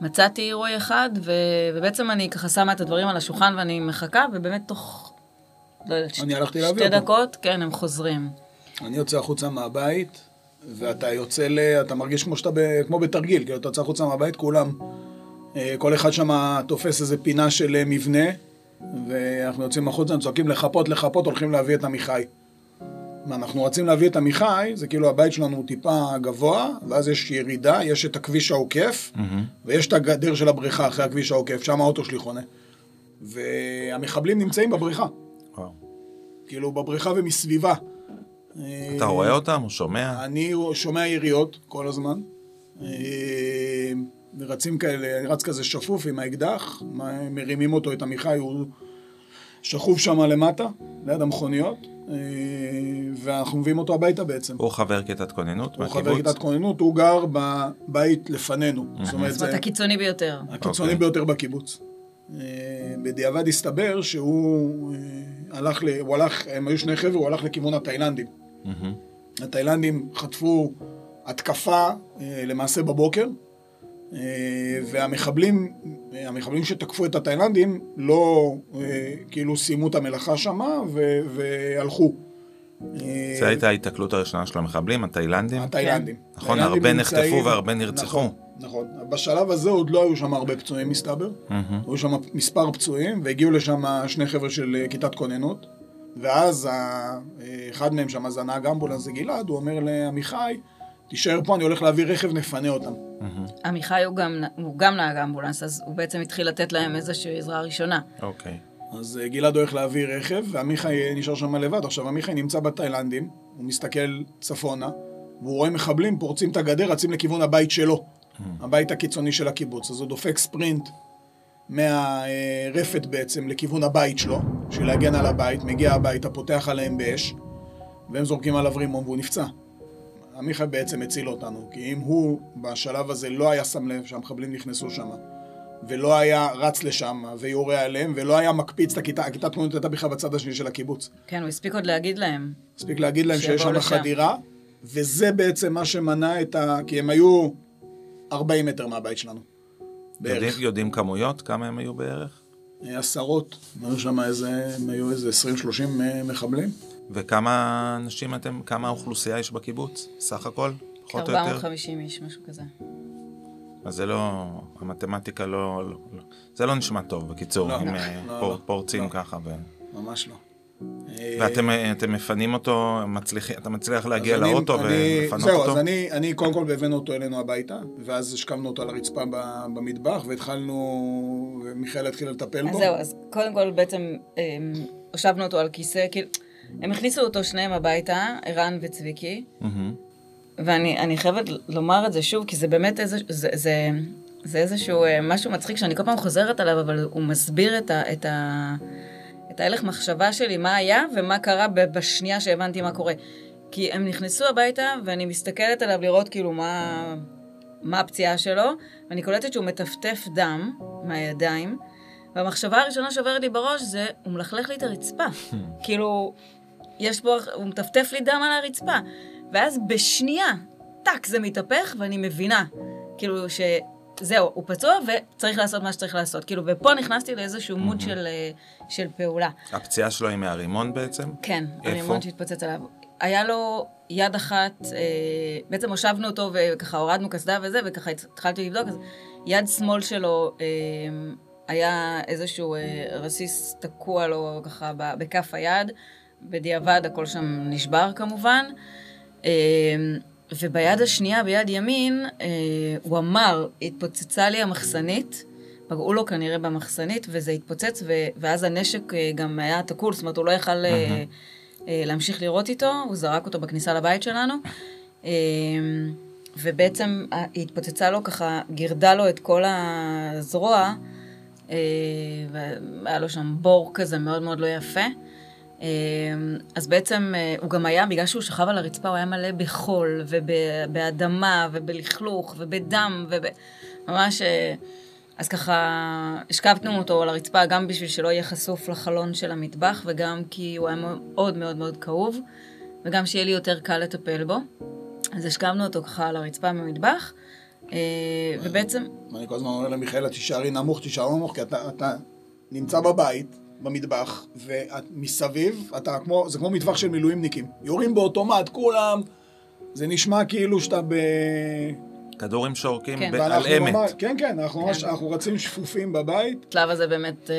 מצאתי עירוי אחד, ו... ובעצם אני ככה שמה את הדברים על השולחן ואני מחכה, ובאמת תוך, לא יודעת, שתי דקות, כן, הם חוזרים. אני יוצא החוצה מהבית, ואתה יוצא ל... אתה מרגיש כמו שאתה ב... כמו בתרגיל, כאילו אתה יוצא החוצה מהבית, כולם, אה, כל אחד שם תופס איזה פינה של אה, מבנה, ואנחנו יוצאים החוצה, צועקים לחפות, לחפות, הולכים להביא את עמיחי. ואנחנו רצים להביא את עמיחי, זה כאילו הבית שלנו הוא טיפה גבוה, ואז יש ירידה, יש את הכביש העוקף, mm-hmm. ויש את הגדר של הבריכה אחרי הכביש העוקף, שם האוטו שלי חונה. והמחבלים נמצאים בבריכה. וואו. כאילו בבריכה ומסביבה. אתה רואה אותם או שומע? אני שומע יריות כל הזמן. רצים כאלה, אני רץ כזה שפוף עם האקדח, מרימים אותו, את עמיחי, הוא שכוב שם למטה, ליד המכוניות, ואנחנו מביאים אותו הביתה בעצם. הוא חבר כיתת כוננות מהקיבוץ? הוא חבר כיתת כוננות, הוא גר בבית לפנינו. זאת אומרת, זה... הקיצוני ביותר. הקיצוני אוקיי. ביותר בקיבוץ. בדיעבד הסתבר שהוא הלך, הוא הלך, הם היו שני חבר'ה, הוא הלך לכיוון התאילנדים. Mm-hmm. התאילנדים חטפו התקפה אה, למעשה בבוקר, אה, והמחבלים, המחבלים שתקפו את התאילנדים לא אה, כאילו סיימו את המלאכה שמה והלכו. זו הייתה ההתקלות הראשונה של המחבלים, התאילנדים? התאילנדים. נכון, הרבה נחטפו והרבה נרצחו. נכון, נכון. בשלב הזה עוד לא היו שם הרבה פצועים מסתבר. היו שם מספר פצועים, והגיעו לשם שני חבר'ה של כיתת כוננות. ואז אחד מהם שם, אז הנהג אמבולנס זה גלעד, הוא אומר לעמיחי, תישאר פה, אני הולך להביא רכב, נפנה אותם. עמיחי הוא גם, הוא גם נהג אמבולנס, אז הוא בעצם התחיל לתת להם איזושהי עזרה ראשונה. אוקיי. אז אה, גלעד הולך להביא רכב, ועמיחי נשאר שם לבד. עכשיו, עמיחי נמצא בתאילנדים, הוא מסתכל צפונה, והוא רואה מחבלים פורצים את הגדר, רצים לכיוון הבית שלו, הבית הקיצוני של הקיבוץ. אז הוא דופק ספרינט מהרפת בעצם לכיוון הבית שלו, בשביל להגן על הבית, מגיע הביתה, פותח עליהם באש, והם זורקים עליו רימון והוא נפצע. עמיחי בעצם הציל אותנו, כי אם הוא בשלב הזה לא היה שם לב שהמחבלים נכנסו שם, ולא היה רץ לשם ויורה עליהם, ולא היה מקפיץ את הכיתה, הכיתה תמונות הייתה בכלל בצד השני של הקיבוץ. כן, הוא הספיק עוד להגיד להם. הספיק להגיד להם שיש שם חדירה, וזה בעצם מה שמנע את ה... כי הם היו 40 מטר מהבית שלנו. בערך. יודעים, יודעים כמויות? כמה הם היו בערך? עשרות. היו שם איזה, הם היו איזה 20-30 אה, מחבלים. וכמה אנשים אתם, כמה אוכלוסייה יש בקיבוץ? סך הכל? פחות או יותר? 450 איש, משהו כזה. אז זה לא, המתמטיקה לא, לא, לא זה לא נשמע טוב, בקיצור, לא, אם אה, לא, פור, לא, פורצים לא. ככה. ו... ממש לא. ואתם אה, מפנים אותו, מצליח, אתה מצליח להגיע לאוטו אני, ולפנות זהו, אותו? זהו, אז אני, אני קודם כל הבאנו אותו אלינו הביתה, ואז השכמנו אותו על הרצפה במטבח, והתחלנו, ומיכאל התחילה לטפל אז בו. זהו, אז קודם כל בעצם אמ, הושבנו אותו על כיסא, כאילו, הם הכניסו אותו שניהם הביתה, ערן וצביקי. ואני אני חייבת לומר את זה שוב, כי זה באמת איזה, זה, זה, זה איזשהו אה, משהו מצחיק שאני כל פעם חוזרת עליו, אבל הוא מסביר את, ה, את, ה, את ההלך מחשבה שלי, מה היה ומה קרה בשנייה שהבנתי מה קורה. כי הם נכנסו הביתה, ואני מסתכלת עליו לראות כאילו מה, מה הפציעה שלו, ואני קולטת שהוא מטפטף דם מהידיים, והמחשבה הראשונה שעוברת לי בראש זה, הוא מלכלך לי את הרצפה. *laughs* כאילו, יש פה, הוא מטפטף לי דם על הרצפה. ואז בשנייה, טאק, זה מתהפך, ואני מבינה, כאילו, שזהו, הוא פצוע וצריך לעשות מה שצריך לעשות. כאילו, ופה נכנסתי לאיזשהו מוד של, אה, של פעולה. הפציעה שלו היא מהרימון בעצם? כן, איפה? הרימון שהתפוצץ עליו. היה לו יד אחת, אה, בעצם הושבנו אותו וככה הורדנו קסדה וזה, וככה התחלתי לבדוק, אז יד שמאל שלו אה, היה איזשהו אה, רסיס תקוע לו ככה בכף היד, בדיעבד הכל שם נשבר כמובן. אה, וביד השנייה, ביד ימין, אה, הוא אמר, התפוצצה לי המחסנית, פגעו לו כנראה במחסנית, וזה התפוצץ, ו- ואז הנשק אה, גם היה תקול, זאת אומרת, הוא לא יכל אה, אה, להמשיך לראות איתו, הוא זרק אותו בכניסה לבית שלנו. אה, ובעצם אה, היא התפוצצה לו ככה, גירדה לו את כל הזרוע, אה, והיה לו שם בור כזה מאוד מאוד לא יפה. אה, אז בעצם אה, הוא גם היה, בגלל שהוא שכב על הרצפה, הוא היה מלא בחול ובאדמה ובלכלוך ובדם וממש... אז ככה השכבנו אותו על הרצפה גם בשביל שלא יהיה חשוף לחלון של המטבח וגם כי הוא היה מאוד מאוד מאוד כאוב וגם שיהיה לי יותר קל לטפל בו. אז השכבנו אותו ככה על הרצפה במטבח אה, ובעצם, אני כל הזמן אומר למיכאלה, תישארי נמוך, תישאר נמוך, כי אתה נמצא בבית, במטבח, ומסביב, אתה כמו, זה כמו מטווח של מילואימניקים. יורים באוטומט, כולם, זה נשמע כאילו שאתה ב... כדורים שורקים כן. על אמת. ממש- כן, כן, אנחנו ממש, כן. אנחנו רצים שפופים בבית. בשלב הזה באמת אה,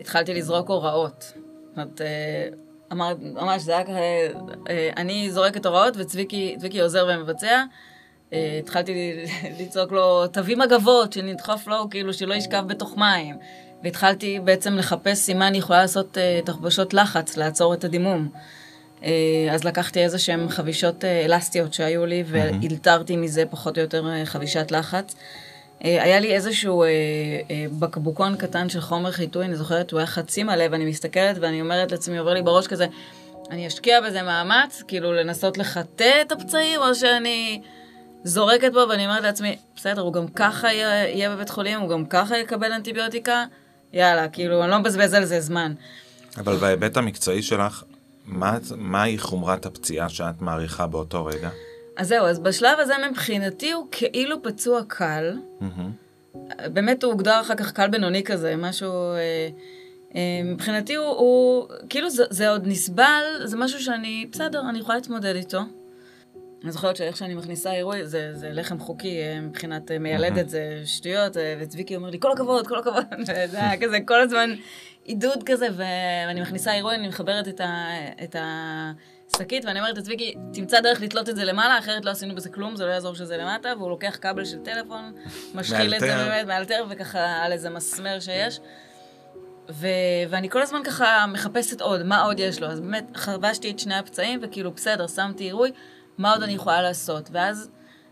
התחלתי לזרוק הוראות. זאת אומרת, אה, אמר, ממש זה היה ככה, אה, אני זורקת הוראות וצביקי צביקי עוזר ומבצע. אה, התחלתי לצעוק לו, תביא מגבות, שנדחוף לו, כאילו שלא ישכב בתוך מים. והתחלתי בעצם לחפש אם מה אני יכולה לעשות אה, תחבושות לחץ, לעצור את הדימום. אה, אז לקחתי איזה שהן חבישות אה, אלסטיות שהיו לי, והילתרתי מזה פחות או יותר חבישת לחץ. היה לי איזשהו בקבוקון קטן של חומר חיטוי, אני זוכרת, הוא היה חצי מלא, ואני מסתכלת ואני אומרת לעצמי, עובר לי בראש כזה, אני אשקיע בזה מאמץ, כאילו לנסות לחטא את הפצעים, או שאני זורקת בו ואני אומרת לעצמי, בסדר, הוא גם ככה יהיה בבית חולים, הוא גם ככה יקבל אנטיביוטיקה, יאללה, כאילו, אני לא מבזבז על זה זמן. אבל בהיבט המקצועי שלך, מה- מהי חומרת הפציעה שאת מעריכה באותו רגע? אז זהו, אז בשלב הזה מבחינתי הוא כאילו פצוע קל. באמת הוא הוגדר אחר כך קל בינוני כזה, משהו... אה, אה, מבחינתי הוא, הוא כאילו זה, זה עוד נסבל, זה משהו שאני, בסדר, אני יכולה להתמודד איתו. אני זוכרת שאיך שאני מכניסה עירוי, זה, זה לחם חוקי אה, מבחינת אה, מיילדת, זה שטויות, אה, וצביקי אומר לי, כל הכבוד, כל הכבוד, *laughs* זה היה כזה כל הזמן עידוד כזה, ואני מכניסה עירוי, אני מחברת את, ה, את השקית, ואני אומרת לצביקי, תמצא דרך לתלות את זה למעלה, אחרת לא עשינו בזה כלום, זה לא יעזור שזה למטה, והוא לוקח כבל של טלפון, משחיל את זה. באמת, מאלתר, וככה על איזה מסמר שיש. ו- ואני כל הזמן ככה מחפשת עוד, מה עוד יש לו. אז באמת, חבשתי את שני הפצעים, וכאילו, בסדר, שמתי עירוי, מה עוד אני יכולה לעשות? ואז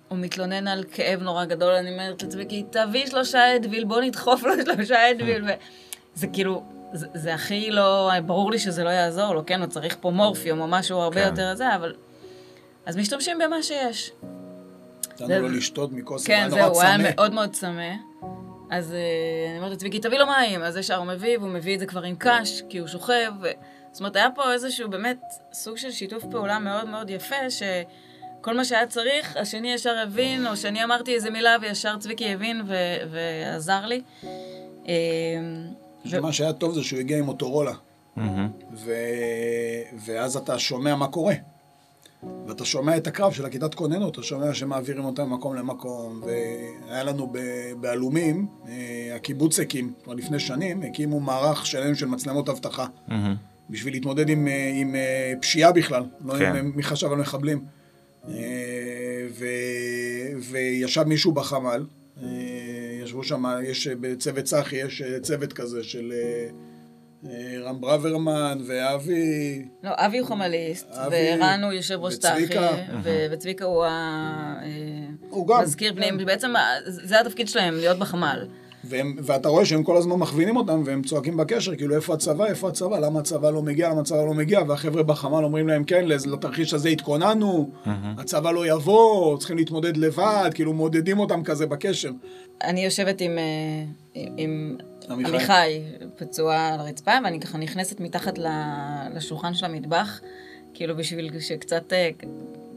הוא מתלונן על כאב נורא גדול, אני אומרת לצביקי, תביא שלושה אדוויל, בוא נדחוף לו שלושה אדוויל. וזה כאילו, זה, זה הכי לא, ברור לי שזה לא יעזור לו, כן, הוא צריך פה מורפיום או משהו הרבה כן. יותר זה, אבל... אז משתמשים במה שיש. נתנו זה- לו לשתות מכוס, כן, היה נורא זהו, הוא היה. מאוד מאוד צמא. אז אה, אני אומרת לצביקי, תביא לו מים, אז ישר הוא מביא, והוא מביא את זה כבר עם קש, כי הוא שוכב. ו... זאת אומרת, היה פה איזשהו באמת סוג של שיתוף פעולה מאוד מאוד יפה, שכל מה שהיה צריך, השני ישר הבין, או שאני אמרתי איזה מילה וישר צביקי הבין ו... ועזר לי. אה, ו... מה שהיה טוב זה שהוא הגיע עם מוטורולה. מהמם. ו... ואז אתה שומע מה קורה. ואתה שומע את הקרב של הכיתת כוננות, אתה שומע שמעבירים אותם ממקום למקום, והיה לנו ב- בעלומים, אה, הקיבוצניקים, כבר לפני שנים, הקימו מערך שלם של מצלמות אבטחה, מהמם. בשביל להתמודד עם, אה, עם אה, פשיעה בכלל, לא כן. עם אה, מי חשב על מחבלים. ו... וישב מישהו בחמ"ל, ישבו שם, יש בצוות צח"י, יש צוות כזה של... רם ברוורמן ואבי, לא, אבי הוא חמליסט, אבי וערן הוא יושב ראש צח"י, וצביקה. ו- וצביקה הוא הוא גם, המזכיר כן. פנים, בעצם ה- זה התפקיד שלהם, להיות בחמ"ל. והם, ואתה רואה שהם כל הזמן מכווינים אותם והם צועקים בקשר, כאילו איפה הצבא, איפה הצבא, למה הצבא לא מגיע, למה הצבא לא מגיע, והחבר'ה בחמ"ל אומרים להם כן, לתרחיש הזה התכוננו, הצבא לא יבוא, צריכים להתמודד לבד, כאילו מעודדים אותם כזה בקשר. אני יושבת עם, אה, עם- עם עמיחי. עמיחי פצוע על הרצפה, ואני ככה נכנסת מתחת לשולחן של המטבח, כאילו בשביל שקצת...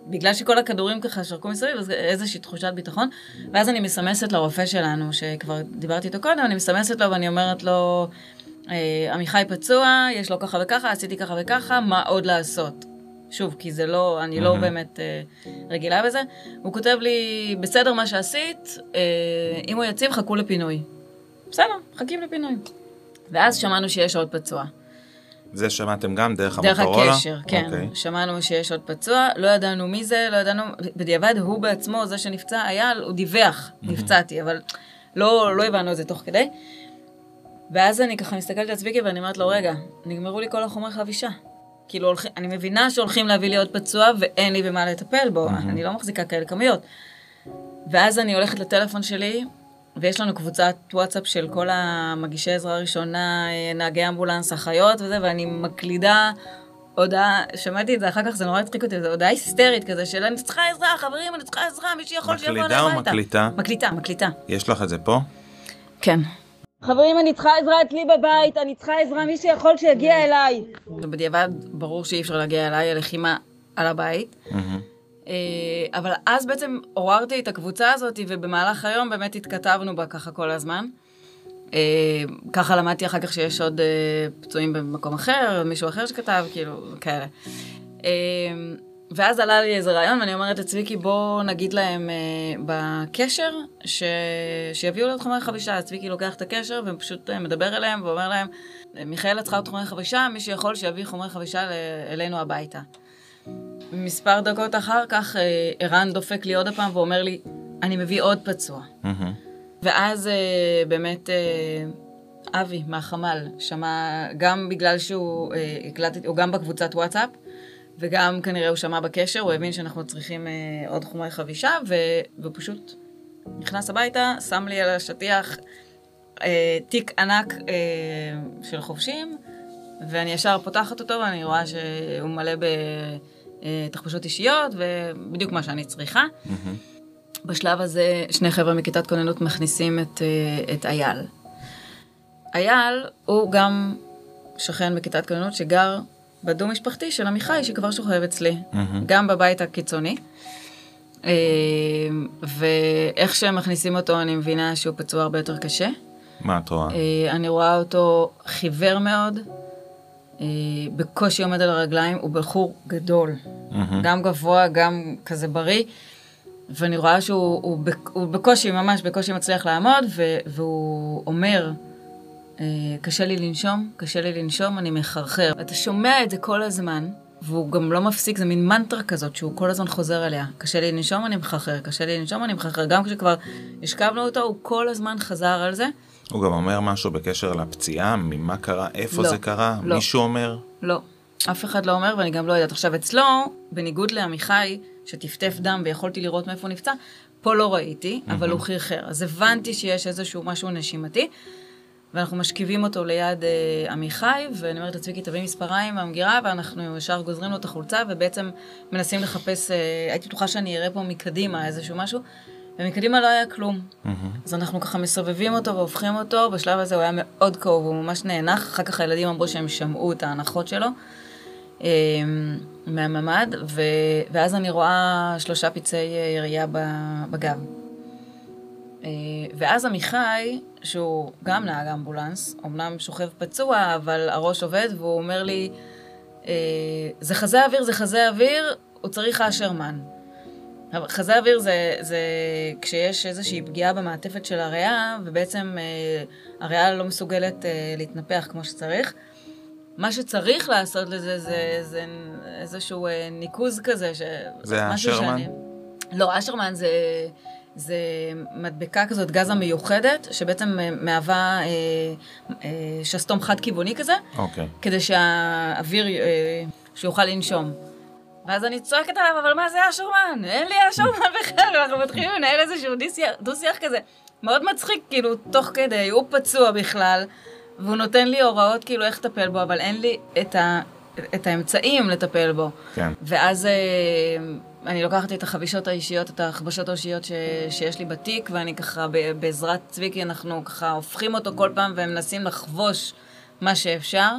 בגלל שכל הכדורים ככה שרקו מסביב, אז איזושהי תחושת ביטחון. ואז אני מסמסת לרופא שלנו, שכבר דיברתי איתו קודם, אני מסמסת לו ואני אומרת לו, אה, עמיחי פצוע, יש לו ככה וככה, עשיתי ככה וככה, מה עוד לעשות? שוב, כי זה לא, אני לא באמת אה, רגילה בזה. הוא כותב לי, בסדר מה שעשית, אה, אם הוא יציב, חכו לפינוי. בסדר, מחכים לפינוי. ואז שמענו שיש עוד פצוע. זה שמעתם גם דרך דרך המוטורולה? הקשר, כן. אוקיי. שמענו שיש עוד פצוע, לא ידענו מי זה, לא ידענו, בדיעבד הוא בעצמו, זה שנפצע, היה, הוא דיווח, נפצעתי, אבל לא, לא הבנו את זה תוך כדי. ואז אני ככה מסתכלת על צביקי ואני אומרת לו, רגע, נגמרו לי כל החומרי חבישה. כאילו, הולכים, אני מבינה שהולכים להביא לי עוד פצוע ואין לי במה לטפל בו, אני לא מחזיקה כאלה כמויות. ואז אני הולכת לטלפון שלי, ויש לנו קבוצת וואטסאפ של כל המגישי עזרה ראשונה, נהגי אמבולנס, אחיות וזה, ואני מקלידה הודעה, שמעתי את זה אחר כך, זה נורא הצחיק אותי, זו הודעה היסטרית כזה, של אני צריכה עזרה, חברים, אני צריכה עזרה, מי שיכול שיבוא אליי מקלידה או. מקליטה? מקליטה, מקליטה. יש לך את זה פה? כן. חברים, אני צריכה עזרה אצלי בבית, אני צריכה עזרה, מי שיכול שיגיע אליי. בדיעבד, ברור שאי אפשר להגיע אליי, הלחימה על הבית. אה, אבל אז בעצם עוררתי את הקבוצה הזאת, ובמהלך היום באמת התכתבנו בה ככה כל הזמן. אה, ככה למדתי אחר כך שיש עוד אה, פצועים במקום אחר, מישהו אחר שכתב, כאילו, כאלה. אה, ואז עלה לי איזה רעיון, ואני אומרת לצביקי, בוא נגיד להם אה, בקשר, ש... שיביאו עוד חומרי חבישה. אז צביקי לוקח את הקשר ופשוט אה, מדבר אליהם ואומר להם, מיכאלה צריכה עוד חומרי חבישה, מי שיכול שיביא חומרי חבישה אלינו הביתה. מספר דקות אחר כך, אה, ערן דופק לי עוד פעם ואומר לי, אני מביא עוד פצוע. מהמם. ואז אה, באמת אה, אבי מהחמ"ל שמע, גם בגלל שהוא אה, הקלטתי, הוא גם בקבוצת וואטסאפ, וגם כנראה הוא שמע בקשר, הוא הבין שאנחנו צריכים אה, עוד חומרי חבישה, ו, ופשוט נכנס הביתה, שם לי על השטיח אה, תיק ענק אה, של חובשים, ואני ישר פותחת אותו ואני רואה שהוא מלא בתחבושות אישיות, ובדיוק מה שאני צריכה. בשלב הזה שני חבר'ה מכיתת כוננות מכניסים את, אה, את אייל. אייל הוא גם שכן בכיתת כוננות שגר בדו משפחתי של עמיחי שכבר שוכב אצלי, גם בבית הקיצוני. אה, ואיך שהם מכניסים אותו אני מבינה שהוא פצוע הרבה יותר קשה. מה את רואה? אה, אני רואה אותו חיוור מאוד, אה, בקושי עומד על הרגליים, הוא בחור גדול, גם גבוה, גם כזה בריא, ואני רואה שהוא הוא, הוא בקושי, ממש בקושי מצליח לעמוד, ו, והוא אומר, אה, קשה לי לנשום, קשה לי לנשום, אני מחרחר. אתה שומע את זה כל הזמן, והוא גם לא מפסיק, זה מין מנטרה כזאת שהוא כל הזמן חוזר אליה. קשה לי לנשום, אני מחרחר, קשה לי לנשום, אני מחרחר. גם כשכבר השכבנו אותו, הוא כל הזמן חזר על זה. הוא גם אומר משהו בקשר לפציעה, ממה קרה, איפה לא, זה קרה, לא. מישהו אומר? לא, אף אחד לא אומר ואני גם לא יודעת. עכשיו, אצלו, בניגוד לעמיחי, שטפטף דם ויכולתי לראות מאיפה הוא נפצע, פה לא ראיתי, אבל הוא חרחר. אז הבנתי שיש איזשהו משהו נשימתי, ואנחנו משכיבים אותו ליד אה, עמיחי, ואני אומרת לצביקי, תביא מספריים מהמגירה, ואנחנו ישר גוזרים לו את החולצה, ובעצם מנסים לחפש, אה, הייתי בטוחה שאני אראה פה מקדימה איזשהו משהו, ומקדימה לא היה כלום. אז אנחנו ככה מסובבים אותו והופכים אותו, בשלב הזה הוא היה מאוד כאוב, הוא ממש נאנח, אחר כך הילדים אמרו שהם שמעו את ההנחות שלו אה, מהממ"ד, ו... ואז אני רואה שלושה פצעי אה, ירייה בגב. אה, ואז עמיחי, שהוא גם נהג אמבולנס, אמנם שוכב פצוע, אבל הראש עובד, והוא אומר לי, אה, זה חזה אוויר, זה חזה אוויר, הוא צריך אשרמן. חזה אוויר זה, זה כשיש איזושהי פגיעה במעטפת של הריאה, ובעצם אה, הריאה לא מסוגלת אה, להתנפח כמו שצריך. מה שצריך לעשות לזה זה, זה איזשהו אה, ניקוז כזה. ש... זה משהו האשרמן? שאני- לא, אשרמן זה זה מדבקה כזאת, גזה מיוחדת, שבעצם אה, מהווה אה, אה, שסתום חד-כיווני כזה, אוקיי. כדי שהאוויר, אה, שיוכל לנשום. ואז אני צועקת עליו, אבל מה זה השומן? אין לי השומן *laughs* בכלל, ואנחנו מתחילים לנהל איזשהו דו-שיח- כזה. מאוד מצחיק, כאילו, תוך כדי, הוא פצוע בכלל, והוא נותן לי הוראות כאילו איך לטפל בו, אבל אין לי את, ה, את האמצעים לטפל בו. כן. ואז אה, אני לוקחת את החבישות האישיות, את החבשות האישיות ש, שיש לי בתיק, ואני ככה, בעזרת צביקי, אנחנו ככה הופכים אותו כל פעם ומנסים לחבוש מה שאפשר.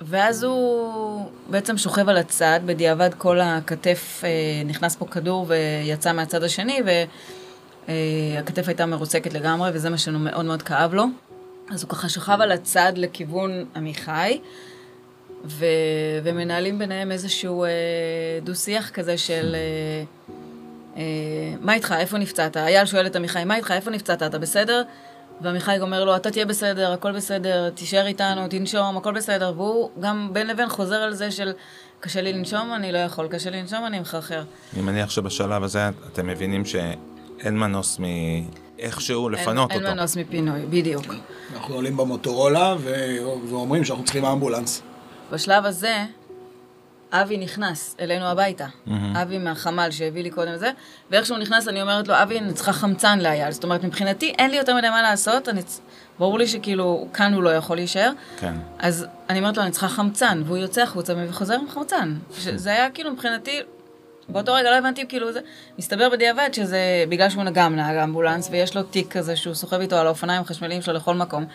ואז הוא בעצם שוכב על הצד, בדיעבד כל הכתף, אה, נכנס פה כדור ויצא מהצד השני, והכתף הייתה מרוסקת לגמרי, וזה מה שמאוד מאוד כאב לו. אז הוא ככה שכב על הצד לכיוון עמיחי, ו... ומנהלים ביניהם איזשהו אה, דו-שיח כזה של אה, אה, מה איתך, איפה נפצעת? אייל שואל את עמיחי, מה איתך, איפה נפצעת, אתה בסדר? ועמיחי אומר לו, אתה תהיה בסדר, הכל בסדר, תישאר איתנו, תנשום, הכל בסדר. והוא גם בין לבין חוזר על זה של קשה לי לנשום, אני לא יכול, קשה לי לנשום, אני מחרחר. אני מניח שבשלב הזה אתם מבינים שאין מנוס מאיכשהו לפנות אין, אותו. אין מנוס מפינוי, בדיוק. אנחנו עולים במוטורולה ו- ואומרים שאנחנו צריכים אמבולנס. בשלב הזה, אבי נכנס אלינו הביתה. אבי מהחמ"ל שהביא לי קודם זה, ואיך שהוא נכנס אני אומרת לו, אבי, אני צריכה חמצן לאייל. זאת אומרת, מבחינתי אין לי יותר מדי מה לעשות, אני... ברור לי שכאילו, כאן הוא לא יכול להישאר. כן. אז אני אומרת לו, אני צריכה חמצן, והוא יוצא החוצה וחוזר עם חמצן. זה היה כאילו מבחינתי, באותו רגע לא הבנתי, כאילו זה, מסתבר בדיעבד שזה בגלל שהוא גם נהג אמבולנס, ויש לו תיק כזה שהוא סוחב איתו על האופניים החשמליים שלו לכל מקום.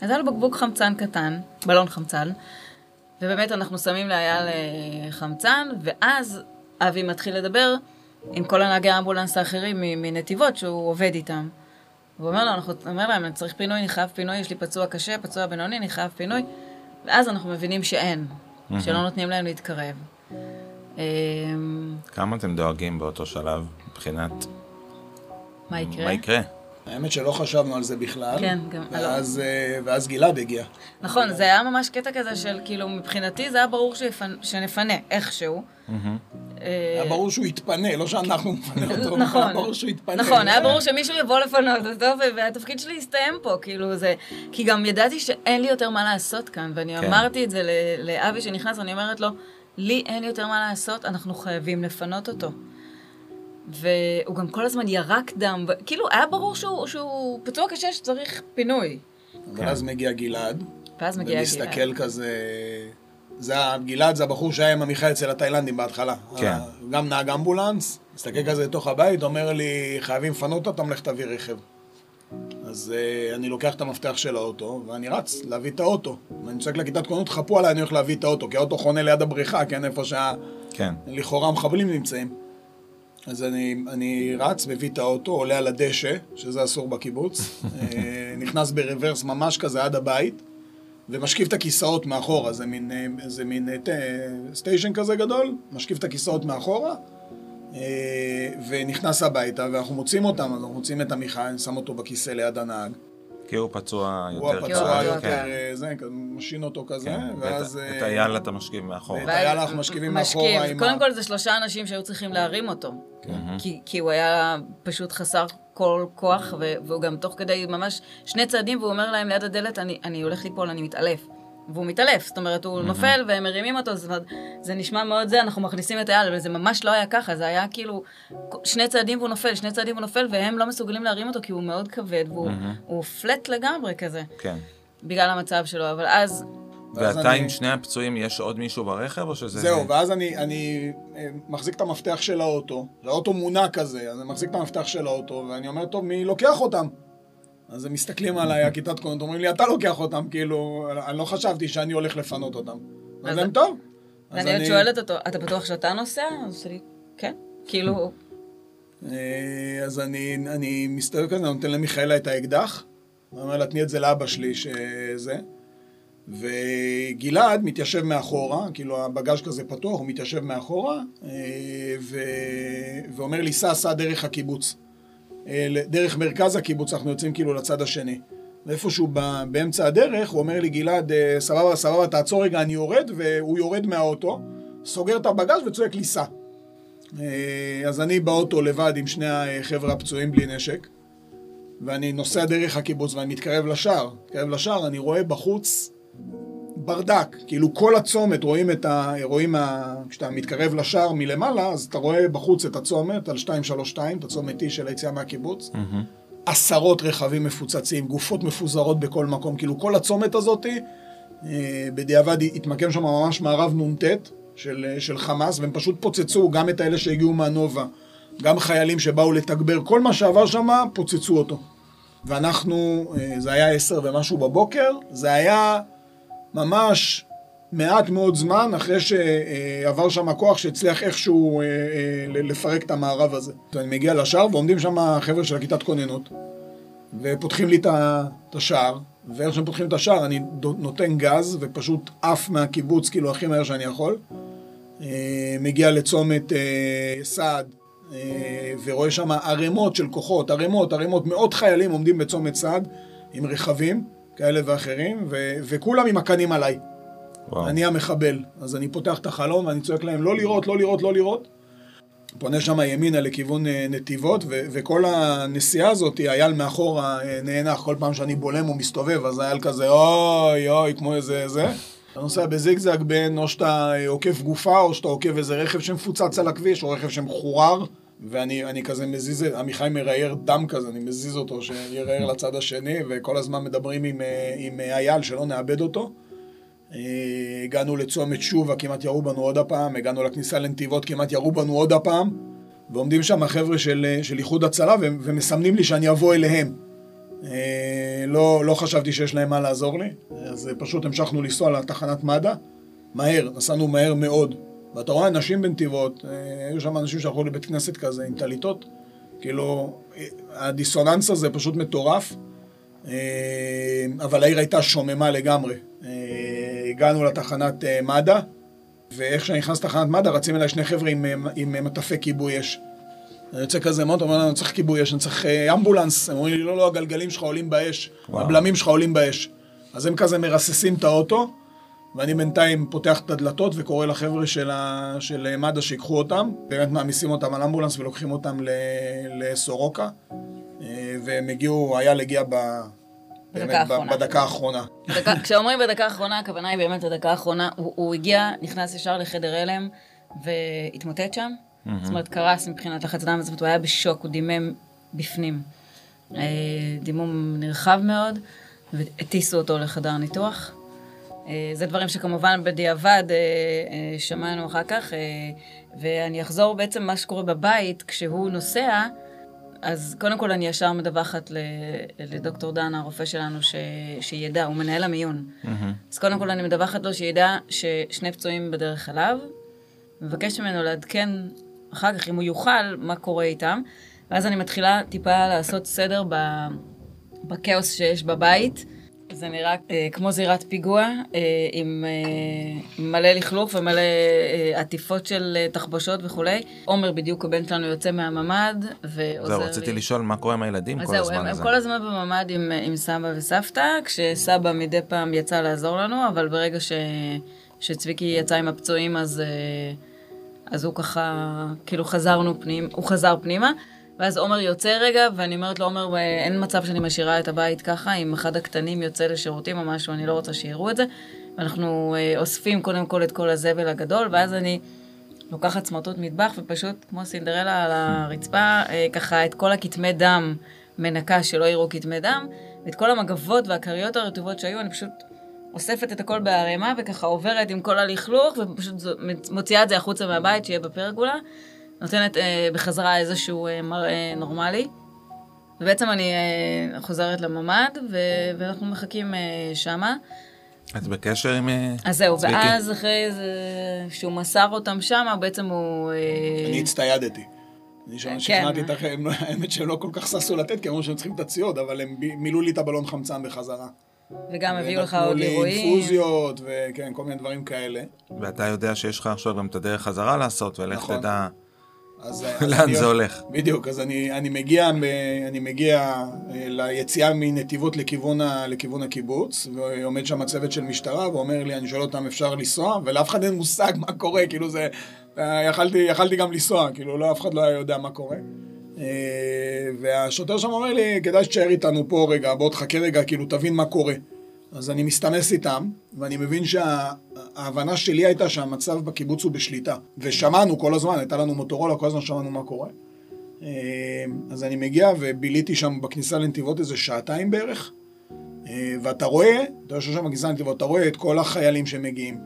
אז היה לו בקבוק חמצן קטן, בלון חמצן, ובאמת אנחנו שמים לאייל אה, חמצן, ואז אבי מתחיל לדבר עם כל הנהגי האמבולנס האחרים מנתיבות שהוא עובד איתם. הוא אומר, לו, אנחנו, אומר להם, אני צריך פינוי, אני חייב פינוי, יש לי פצוע קשה, פצוע בינוני, אני חייב פינוי. ואז אנחנו מבינים שאין, שלא נותנים להם להתקרב. אמ, כמה אתם דואגים באותו שלב מבחינת מה יקרה? מה יקרה? האמת שלא חשבנו על זה בכלל. כן, גם- ואז, אה, ואז גלעד הגיע. נכון, זה היה ממש קטע כזה של, כאילו, מבחינתי זה היה ברור שיפנ... שנפנה איכשהו. אה, היה ברור שהוא יתפנה, לא שאנחנו נפנה אותו. נכון, היה ברור שהוא יתפנה. נכון, היה ברור שמישהו יבוא לפנות אותו, והתפקיד שלי יסתיים פה, כאילו זה... כי גם ידעתי שאין לי יותר מה לעשות כאן, ואני כן. אמרתי את זה ל- לאבי שנכנס, אני אומרת לו, לי אין יותר מה לעשות, אנחנו חייבים לפנות אותו. והוא גם כל הזמן ירק דם, ו- כאילו, היה ברור שהוא, שהוא פצוע קשה שצריך פינוי. אבל אז מגיע גלעד. ואז מגיע ומסתכל גלעד. כזה... זה גלעד זה הבחור שהיה עם עמיחי אצל התאילנדים בהתחלה. כן. גם נהג אמבולנס, מסתכל כזה לתוך הבית, אומר לי, חייבים לפנות אותם, לך תביא רכב. אז uh, אני לוקח את המפתח של האוטו, ואני רץ להביא את האוטו. ואני צועק לכיתת כוננות, חפו עליי, אני הולך להביא את האוטו, כי האוטו חונה ליד הבריכה, כן, איפה כן. שלכאורה המחבלים נמצאים. אז אני, אני רץ, מביא את האוטו, עולה על הדשא, שזה אסור בקיבוץ, אה, *laughs* נכנס ברוורס ממש כזה עד הבית, ומשכיב את הכיסאות מאחורה, זה מין, אה, זה מין אה, ט- סטיישן כזה גדול, משכיב את הכיסאות מאחורה, ונכנס הביתה, ואנחנו מוצאים אותם, אז אנחנו מוצאים את עמיחי, אני שם אותו בכיסא ליד הנהג. כי הוא פצוע הוא יותר הפצוע קל, יותר, כן. אה, זה, כזה, משעין אותו כזה, כן, ואז... ואת- אה, את אייל אתה משכיב מאחורה. ואת אייל אנחנו משכיבים משכיב. מאחורה עם קודם כל זה שלושה אנשים שהיו צריכים להרים אותו. כן. כי, כי הוא היה פשוט חסר כל כוח, והוא גם תוך כדי ממש שני צעדים, והוא אומר להם ליד הדלת, אני, אני הולך ליפול, אני מתעלף. והוא מתעלף, זאת אומרת, הוא נופל והם מרימים אותו, זאת אומרת, זה נשמע מאוד זה, אנחנו מכניסים את אייל, אבל זה ממש לא היה ככה, זה היה כאילו שני צעדים והוא נופל, שני צעדים והוא נופל, והם לא מסוגלים להרים אותו כי הוא מאוד כבד, והוא הוא פלט לגמרי כזה, כן. בגלל המצב שלו, אבל אז, ואתה אני- עם שני הפצועים, יש עוד מישהו ברכב או שזה... זהו, ואז אני, אני אה, מחזיק את המפתח של האוטו, האוטו מונע כזה, אז אני מחזיק את המפתח של האוטו, ואני אומר, טוב, מי לוקח אותם? אז הם מסתכלים עליי, הכיתת כהנות, אומרים לי, אתה לוקח אותם, כאילו, אני לא חשבתי שאני הולך לפנות אותם. אז להם, טוב. ואני עוד שואלת אותו, אתה בטוח שאתה נוסע? אז הוא לי, כן, כאילו, אה, אז אני, אני מסתובב כזה, אני נותן למיכאלה את האקדח, אני אומר לה, תני את זה לאבא שלי, שזה. וגלעד מתיישב מאחורה, כאילו הבגאז' כזה פתוח, הוא מתיישב מאחורה, אה, ו... ואומר לי, סע, סע דרך הקיבוץ. אה, דרך מרכז הקיבוץ, אנחנו יוצאים כאילו לצד השני. ואיפשהו באמצע הדרך, הוא אומר לי, גלעד, אה, סבבה, סבבה, תעצור רגע, אני יורד, והוא יורד מהאוטו, סוגר את הבגאז' וצועק לי, סע. אה, אז אני באוטו לבד עם שני החבר'ה הפצועים בלי נשק, ואני נוסע דרך הקיבוץ ואני מתקרב לשער. מתקרב לשער, אני רואה בחוץ ברדק, כאילו כל הצומת, רואים את ה... רואים ה... כשאתה מתקרב לשער מלמעלה, אז אתה רואה בחוץ את הצומת על 232, את הצומת T של היציאה מהקיבוץ. Mm-hmm. עשרות רכבים מפוצצים, גופות מפוזרות בכל מקום, כאילו כל הצומת הזאתי, אה, בדיעבד התמקם שם ממש מערב נ"ט של, של חמאס, והם פשוט פוצצו גם את האלה שהגיעו מהנובה, גם חיילים שבאו לתגבר, כל מה שעבר שם, פוצצו אותו. ואנחנו, אה, זה היה עשר ומשהו בבוקר, זה היה ממש מעט מאוד זמן אחרי שעבר שם הכוח שהצליח איכשהו אה, אה, לפרק את המערב הזה. אני מגיע לשער ועומדים שם החבר'ה של הכיתת כוננות ופותחים לי את השער ואיך שהם פותחים את השער אני נותן גז ופשוט עף מהקיבוץ כאילו הכי מהר שאני יכול. אה, מגיע לצומת סעד ורואה שם ערימות של כוחות, ערימות, ערימות, מאות חיילים עומדים בצומת סעד עם רכבים כאלה ואחרים ו- וכולם עם הקנים עליי. וואו. אני המחבל. אז אני פותח את החלום ואני צועק להם לא לראות, לא לראות, לא לראות. פונה שם ימינה לכיוון אה, נתיבות, ו- וכל הנסיעה הזאת, אייל מאחורה אה, נאנח, כל פעם שאני בולם הוא מסתובב, אז אייל כזה אוי אוי, כמו איזה זה. אתה נוסע בזיגזג בין או שאתה אה, עוקף גופה, או שאתה עוקף איזה רכב שמפוצץ על הכביש, או רכב שמחורר, ואני כזה מזיז, עמיחי מראייר דם כזה, אני מזיז אותו שיראייר לצד השני, וכל הזמן מדברים עם, עם אייל שלא נאבד אותו. אה, הגענו לצומת שובה, כמעט ירו בנו עוד הפעם, הגענו לכניסה לנתיבות, כמעט ירו בנו עוד הפעם, ועומדים שם החבר'ה של, אה, של איחוד הצלה ומסמנים לי שאני אבוא אליהם. אה, לא, לא חשבתי שיש להם מה לעזור לי, אז פשוט המשכנו לנסוע לתחנת מד"א, מהר, נסענו מהר מאוד. ואתה רואה אנשים בנתיבות, היו שם אנשים שהלכו לבית כנסת כזה עם טליתות, כאילו, הדיסוננס הזה פשוט מטורף, אבל העיר הייתה שוממה לגמרי. הגענו לתחנת אה, מד"א, ואיך שאני נכנס לתחנת מד"א, רצים אליי שני חבר'ה עם, אה, עם מטפי כיבוי אש. אני יוצא כזה, אתה אומר לנו, אני צריך כיבוי אש, אני צריך אה, אמבולנס. הם אומרים לי, לא, לא, הגלגלים שלך עולים באש, וואו. הבלמים שלך עולים באש. אז הם כזה מרססים את האוטו, ואני בינתיים פותח את הדלתות וקורא לחבר'ה של, ה... של מד"א שיקחו אותם, באמת מעמיסים אותם על אמבולנס ולוקחים אותם לסורוקה, והם הגיעו, אייל הגיע ב... בדקה האחרונה. בדקה האחרונה. *laughs* כשאומרים בדקה האחרונה, הכוונה היא באמת לדקה האחרונה. הוא, הוא הגיע, נכנס ישר לחדר הלם, והתמוטט שם. זאת אומרת, קרס מבחינת לחץ דם, זאת אומרת, הוא היה בשוק, הוא דימם בפנים. אה, דימום נרחב מאוד, והטיסו אותו לחדר ניתוח. אה, זה דברים שכמובן בדיעבד אה, שמענו אחר כך, ואני אחזור בעצם מה שקורה בבית, כשהוא נוסע, אז קודם כל אני ישר מדווחת לדוקטור דן, הרופא שלנו, ש, שידע, הוא מנהל המיון. Mm-hmm. אז קודם כל אני מדווחת לו שידע ששני פצועים בדרך אליו, מבקש ממנו לעדכן אחר כך, אם הוא יוכל, מה קורה איתם. ואז אני מתחילה טיפה לעשות סדר בכאוס שיש בבית. זה נראה אה, כמו זירת פיגוע, אה, עם אה, מלא לכלוך ומלא אה, עטיפות של אה, תחבושות וכולי. עומר בדיוק הבן שלנו יוצא מהממ"ד ועוזר זהו, רציתי לי... לשאול מה קורה עם הילדים כל זהו, הזמן הם, הזה. הם כל הזמן בממ"ד עם, עם סבא וסבתא, כשסבא מדי פעם יצא לעזור לנו, אבל ברגע ש, שצביקי יצא עם הפצועים אז, אה, אז הוא ככה, כאילו חזרנו פנים, הוא חזר פנימה. ואז עומר יוצא רגע, ואני אומרת לו, עומר, אין מצב שאני משאירה את הבית ככה, אם אחד הקטנים יוצא לשירותים או משהו, אני לא רוצה שיראו את זה. ואנחנו אה, אוספים קודם כל את כל הזבל הגדול, ואז אני לוקחת סמרטוט מטבח, ופשוט, כמו סינדרלה על הרצפה, אה, ככה את כל הכתמי דם מנקה שלא יראו כתמי דם, ואת כל המגבות והכריות הרטובות שהיו, אני פשוט אוספת את הכל בערימה, וככה עוברת עם כל הלכלוך, ופשוט מוציאה את זה החוצה מהבית, שיהיה בפרגולה. נותנת אה, בחזרה איזשהו אה, מראה נורמלי. ובעצם אני אה, חוזרת לממ"ד, ו- ואנחנו מחכים אה, שמה. את בקשר עם צביקי? אז זהו, צביקי. ואז אחרי זה, שהוא מסר אותם שמה, בעצם הוא... אה... אני הצטיידתי. אני שם שכנעתי את החיים, *laughs* האמת שהם לא כל כך ששו לתת, כי אמרו שהם צריכים את הציוד, אבל הם מילאו לי את הבלון חמצן בחזרה. וגם הביאו לך עוד אירועים. אינפוזיות, וכן, כל מיני דברים כאלה. ואתה יודע שיש לך עכשיו גם את הדרך חזרה לעשות, ולך נכון. תדע... *laughs* אז, לאן זה הולך? בדיוק, אז אני, אני מגיע, אני מגיע אה, ליציאה מנתיבות לכיוון, ה, לכיוון הקיבוץ, ועומד שם צוות של משטרה, ואומר לי, אני שואל אותם, אפשר לנסוע? ולאף אחד אין מושג מה קורה, כאילו זה, אה, יכלתי, יכלתי גם לנסוע, כאילו, לא, אף אחד לא היה יודע מה קורה. אה, והשוטר שם אומר לי, כדאי שתשאר איתנו פה רגע, בוא תחכה רגע, כאילו, תבין מה קורה. אז אני מסתמס איתם, ואני מבין שההבנה שלי הייתה שהמצב בקיבוץ הוא בשליטה. ושמענו כל הזמן, הייתה לנו מוטורולה, כל הזמן שמענו מה קורה. אה, אז אני מגיע וביליתי שם בכניסה לנתיבות איזה שעתיים בערך, אה, ואתה רואה, אתה יושב שם בכניסה לנתיבות, אתה רואה את כל החיילים שמגיעים.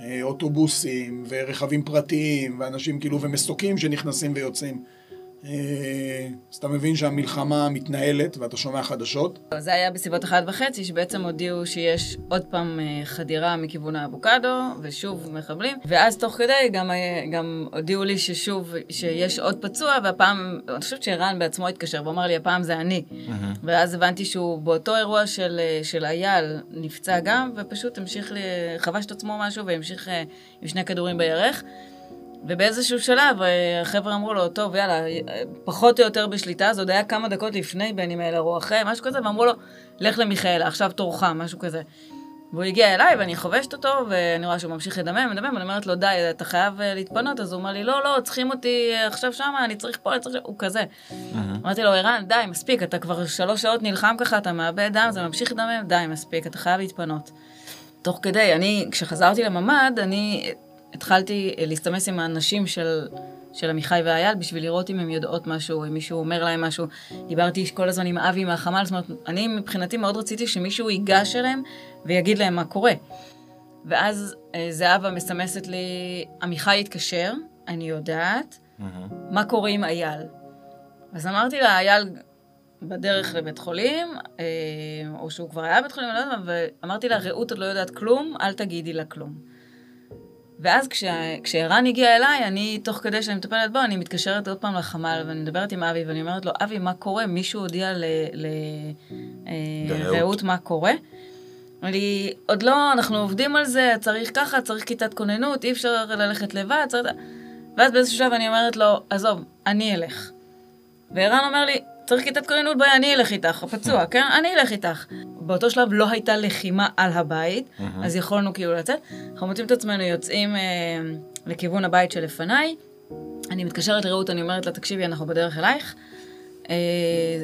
אה, אוטובוסים ורכבים פרטיים, ואנשים כאילו, ומסוקים שנכנסים ויוצאים. אה, אז אתה מבין שהמלחמה מתנהלת ואתה שומע חדשות. זה היה בסביבות אחת וחצי, שבעצם הודיעו שיש עוד פעם אה, חדירה מכיוון האבוקדו, ושוב מחבלים, ואז תוך כדי גם, אה, גם הודיעו לי ששוב, שיש עוד פצוע, והפעם, אני חושבת שערן בעצמו התקשר ואמר לי, הפעם זה אני. ואז הבנתי שהוא באותו אירוע של, של אייל נפצע גם, ופשוט המשיך, לי, חבש את עצמו משהו והמשיך עם שני כדורים בירך. ובאיזשהו שלב אה, החבר'ה אמרו לו, טוב, יאללה, אה, פחות או יותר בשליטה, זה עוד היה כמה דקות לפני אם אלה או אחרי, משהו כזה, ואמרו לו, לך למיכאלה, עכשיו תורך, משהו כזה. והוא הגיע אליי, ואני חובשת אותו, ואני רואה שהוא ממשיך לדמם, מדמם, ואני אומרת לו, די, אתה חייב אה, להתפנות, אז הוא אומר לי, לא, לא, צריכים אותי עכשיו שמה, אני צריך פה, אני צריך... שם." הוא כזה. אמרתי לו, ערן, די, מספיק, אתה כבר שלוש שעות נלחם ככה, אתה מאבד דם, זה ממשיך לדמם, די, מספיק, אתה חייב להתפנות. תוך כדי, אני, כשחזרתי לממ"ד, אני התחלתי אה, להסתמס עם האנשים של, של עמיחי ואייל בשביל לראות אם הם יודעות משהו, אם מישהו אומר להם משהו. דיברתי כל הזמן עם אבי מהחמ"ל, זאת אומרת, אני מבחינתי מאוד רציתי שמישהו ייגש אליהם ויגיד להם מה קורה. ואז אה, זהבה מסמסת לי, עמיחי התקשר, אני יודעת, מה קורה עם אייל? אז אמרתי לה, אייל בדרך לבית חולים, אה, או שהוא כבר היה בבית חולים, אני לא יודעת ואמרתי לה, רעות עוד לא יודעת כלום, אל תגידי לה כלום. ואז כשה- כשערן הגיע אליי, אני, תוך כדי שאני מטפלת בו, אני מתקשרת עוד פעם לחמ"ל, ואני מדברת עם אבי, ואני אומרת לו, אבי, מה קורה? מישהו הודיע לרעות. לרעות מה קורה? אמר לי, עוד לא, אנחנו עובדים על זה, צריך ככה, צריך כיתת כוננות, אי אפשר ללכת לבד, צריך... ואז באיזשהו שלב אני אומרת לו, עזוב, אני אלך. וערן אומר לי, צריך כיתת כוננות, בואי, אני אלך איתך, הפצוע, כן? אני אלך איתך. באותו שלב לא הייתה לחימה על הבית, אז יכולנו כאילו לצאת. אנחנו מוצאים את עצמנו יוצאים אה, לכיוון הבית שלפניי. אני מתקשרת לרעות, אני אומרת לה, תקשיבי, אנחנו בדרך אלייך. אה,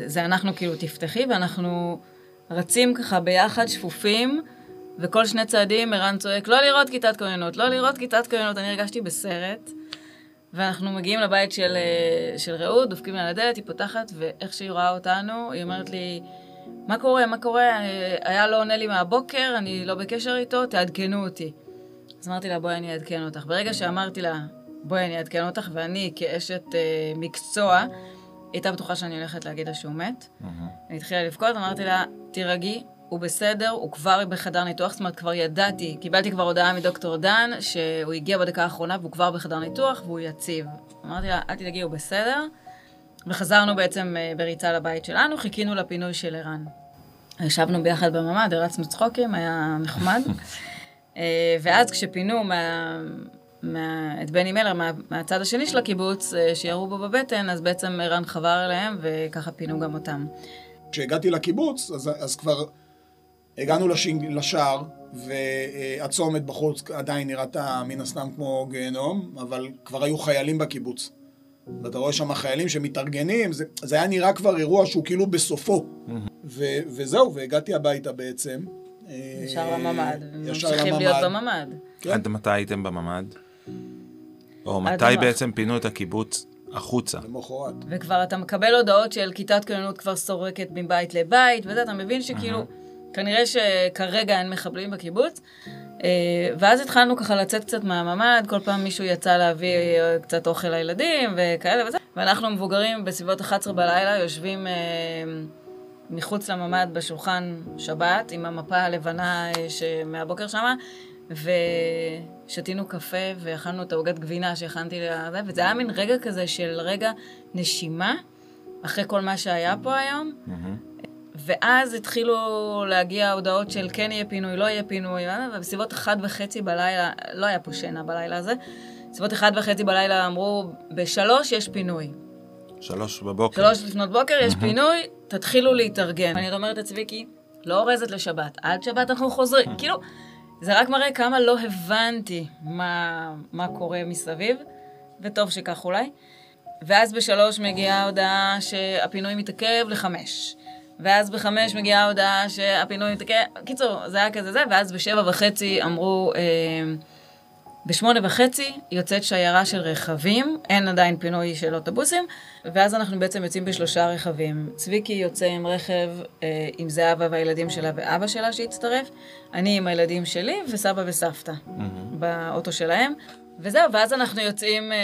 זה אנחנו כאילו תפתחי, ואנחנו רצים ככה ביחד, שפופים, וכל שני צעדים ערן צועק, לא לראות כיתת כוננות, לא לראות כיתת כוננות. אני הרגשתי בסרט. ואנחנו מגיעים לבית של, אה, של רעות, דופקים לה על הדלת, היא פותחת, ואיך שהיא רואה אותנו, היא אומרת לי, מה קורה, מה קורה? היה לא עונה לי מהבוקר, אני לא בקשר איתו, תעדכנו אותי. אז אמרתי לה, בואי אני אעדכן אותך. ברגע שאמרתי לה, בואי אני אעדכן אותך, ואני כאשת אה, מקצוע, הייתה בטוחה שאני הולכת להגיד לה שהוא מת. אני התחילה לבכות, אמרתי לה, תירגעי, הוא בסדר, הוא כבר בחדר ניתוח, זאת אומרת, כבר ידעתי, קיבלתי כבר הודעה מדוקטור דן, שהוא הגיע בדקה האחרונה והוא כבר בחדר ניתוח והוא יציב. אמרתי לה, אל תדאגי, הוא בסדר. וחזרנו בעצם אה, בריצה לבית שלנו, חיכינו לפינוי של ערן. ישבנו ביחד בממ"ד, הרצנו צחוקים, היה נחמד. *laughs* אה, ואז כשפינו מה, מה, את בני מלר מה, מהצד השני של הקיבוץ, אה, שירו בו בבטן, אז בעצם ערן חבר אליהם, וככה פינו גם אותם. כשהגעתי לקיבוץ, אז, אז כבר הגענו לשינג, לשער, והצומת בחוץ עדיין נראתה מן הסתם כמו גיהנום, אבל כבר היו חיילים בקיבוץ. ואתה רואה שם חיילים שמתארגנים, זה, זה היה נראה כבר אירוע שהוא כאילו בסופו. ו, וזהו, והגעתי הביתה בעצם. ישר לממ"ד, ישר ממשיכים להיות לממ"ד. בממ"ד. כן. עד מתי הייתם בממ"ד? או מתי. בעצם פינו את הקיבוץ החוצה? למחרת. וכבר אתה מקבל הודעות של כיתת כוננות כבר סורקת מבית לבית, וזה, אתה מבין שכאילו, כנראה שכרגע אין מחבלים בקיבוץ. אה, ואז התחלנו ככה לצאת קצת מהממ"ד, כל פעם מישהו יצא להביא אה, קצת אוכל לילדים וכאלה וזה. ואנחנו מבוגרים בסביבות 11 בלילה יושבים אה, מחוץ לממ"ד בשולחן שבת, עם המפה הלבנה שמהבוקר שמה, ושתינו קפה ואכלנו את העוגת גבינה שהכנתי לזה, וזה היה מין רגע כזה של רגע נשימה, אחרי כל מה שהיה פה היום. ואז התחילו להגיע הודעות של כן יהיה פינוי, לא יהיה פינוי, ובסביבות אחת וחצי בלילה, לא היה פה שינה בלילה הזה, בסביבות אחת וחצי בלילה אמרו, בשלוש יש פינוי. שלוש בבוקר. שלוש לפנות בוקר יש פינוי, תתחילו להתארגן. אני אומרת לצביקי, לא אורזת לשבת, עד שבת אנחנו חוזרים. כאילו, זה רק מראה כמה לא הבנתי מה, מה קורה מסביב, וטוב שכך אולי. ואז בשלוש מגיעה הודעה שהפינוי מתעכב לחמש. ואז בחמש מגיעה הודעה שהפינוי מתעכב, קיצור, זה היה כזה זה, ואז בשבע וחצי אמרו, אה, בשמונה וחצי יוצאת שיירה של רכבים, אין עדיין פינוי של אוטובוסים, ואז אנחנו בעצם יוצאים בשלושה רכבים. צביקי יוצא עם רכב אה, עם זהבה והילדים שלה ואבא שלה שהצטרף, אני עם הילדים שלי וסבא וסבתא באוטו שלהם. וזהו, ואז אנחנו יוצאים, אה,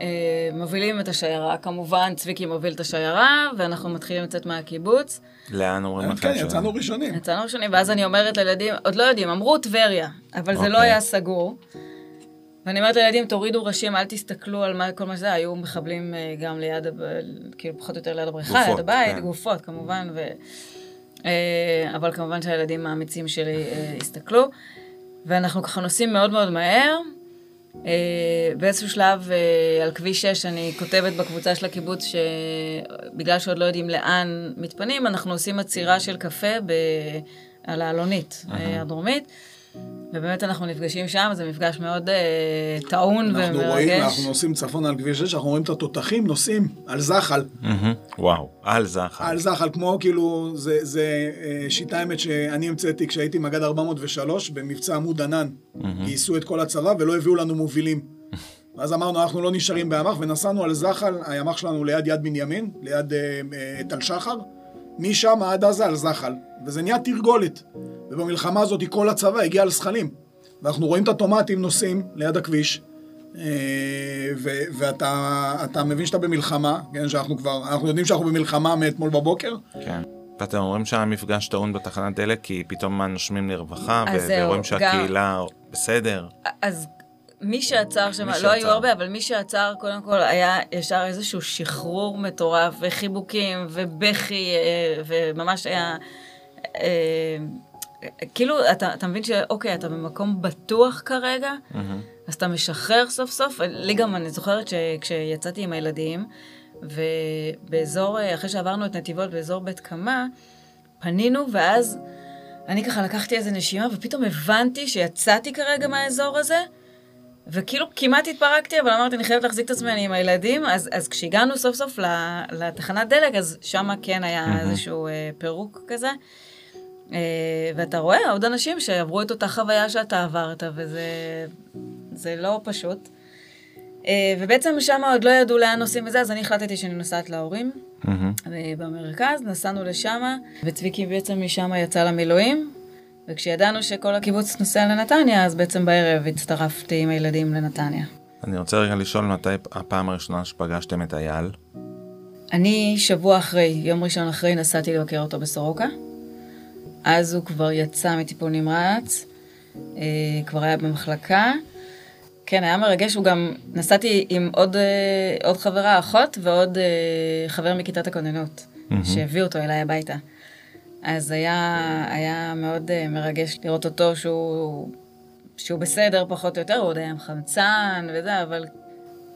אה, מובילים את השיירה, כמובן צביקי מוביל את השיירה, ואנחנו מתחילים לצאת מהקיבוץ. לאן אומרים לכם? כן, ש- יצאנו ראשונים. יצאנו ראשונים, ואז אני אומרת לילדים, עוד לא יודעים, אמרו טבריה, אבל זה לא אוקיי. היה סגור. ואני אומרת לילדים, תורידו ראשים, אל תסתכלו על מה, כל מה שזה, היו מחבלים אה, גם ליד, כאילו פחות או יותר ליד הבריכה, גופות, ליד הבית, כן. גופות כמובן, ו... אה, אבל כמובן שהילדים האמיצים שלי אה, הסתכלו. ואנחנו ככה נוסעים מאוד מאוד מהר. אה, באיזשהו שלב אה, על כביש 6 אני כותבת בקבוצה של הקיבוץ שבגלל שעוד לא יודעים לאן מתפנים, אנחנו עושים עצירה של קפה ב... על העלונית אה, הדרומית. ובאמת אנחנו נפגשים שם, זה מפגש מאוד אה, טעון אנחנו רואים, ומרגש. אנחנו נוסעים צפון על כביש 6, אנחנו רואים את התותחים נוסעים על זחל. וואו, על זחל. על זחל, כמו כאילו, זה, זה אה, שיטה אמת שאני המצאתי כשהייתי מג"ד 403 במבצע עמוד ענן. גייסו את כל הצבא ולא הביאו לנו מובילים. ואז אמרנו, אנחנו לא נשארים בימ"ח, ונסענו על זחל, הימ"ח שלנו ליד יד בנימין, ליד אה, אה, תל שחר, משם עד עזה על זחל. וזה נהיה תרגולת. ובמלחמה הזאת כל הצבא הגיע לזחלים. ואנחנו רואים את הטומטים נוסעים ליד הכביש, אה, ו- ואתה אתה מבין שאתה במלחמה, כן, שאנחנו כבר, אנחנו יודעים שאנחנו במלחמה מאתמול בבוקר, כן. ואתם אומרים שהמפגש טעון בתחנת דלק כי פתאום נושמים לרווחה, ורואים גם- שהקהילה בסדר. אז מי שעצר שם, לא היו. הרבה, אבל מי שעצר, קודם כל, היה ישר איזשהו שחרור מטורף, וחיבוקים, ובכי, אה, וממש היה... אה, כאילו, אתה, אתה מבין שאוקיי, אתה במקום בטוח כרגע, אז אתה משחרר סוף סוף. לי גם, אני זוכרת שכשיצאתי עם הילדים, ובאזור, אה, אחרי שעברנו את נתיבות, באזור בית קמה, פנינו, ואז אני ככה לקחתי איזה נשימה, ופתאום הבנתי שיצאתי כרגע מהאזור הזה, וכאילו כמעט התפרקתי, אבל אמרתי, אני חייבת להחזיק את עצמי, אני עם הילדים. אז, אז כשהגענו סוף סוף לתחנת דלק, אז שם כן היה איזשהו אה, פירוק כזה. אה, ואתה רואה עוד אנשים שעברו את אותה חוויה שאתה עברת, וזה זה לא פשוט. אה, ובעצם שם עוד לא ידעו לאן נוסעים וזה, אז אני החלטתי שאני נוסעת להורים. אה, במרכז, נסענו לשם, וצביקי בעצם משם יצא למילואים, וכשידענו שכל הקיבוץ נוסע לנתניה, אז בעצם בערב הצטרפתי עם הילדים לנתניה. אני רוצה רגע לשאול מתי הפעם הראשונה שפגשתם את אייל? אני שבוע אחרי, יום ראשון אחרי, נסעתי לבקר אותו בסורוקה. אז הוא כבר יצא מטיפול נמרץ, אה, כבר היה במחלקה. כן, היה מרגש, הוא גם, נסעתי עם עוד, אה, עוד חברה, אחות, ועוד אה, חבר מכיתת הכוננות, שהביא אותו אליי הביתה. אז היה, היה מאוד אה, מרגש לראות אותו שהוא, שהוא בסדר פחות או יותר, הוא עוד היה עם חמצן וזה, אבל,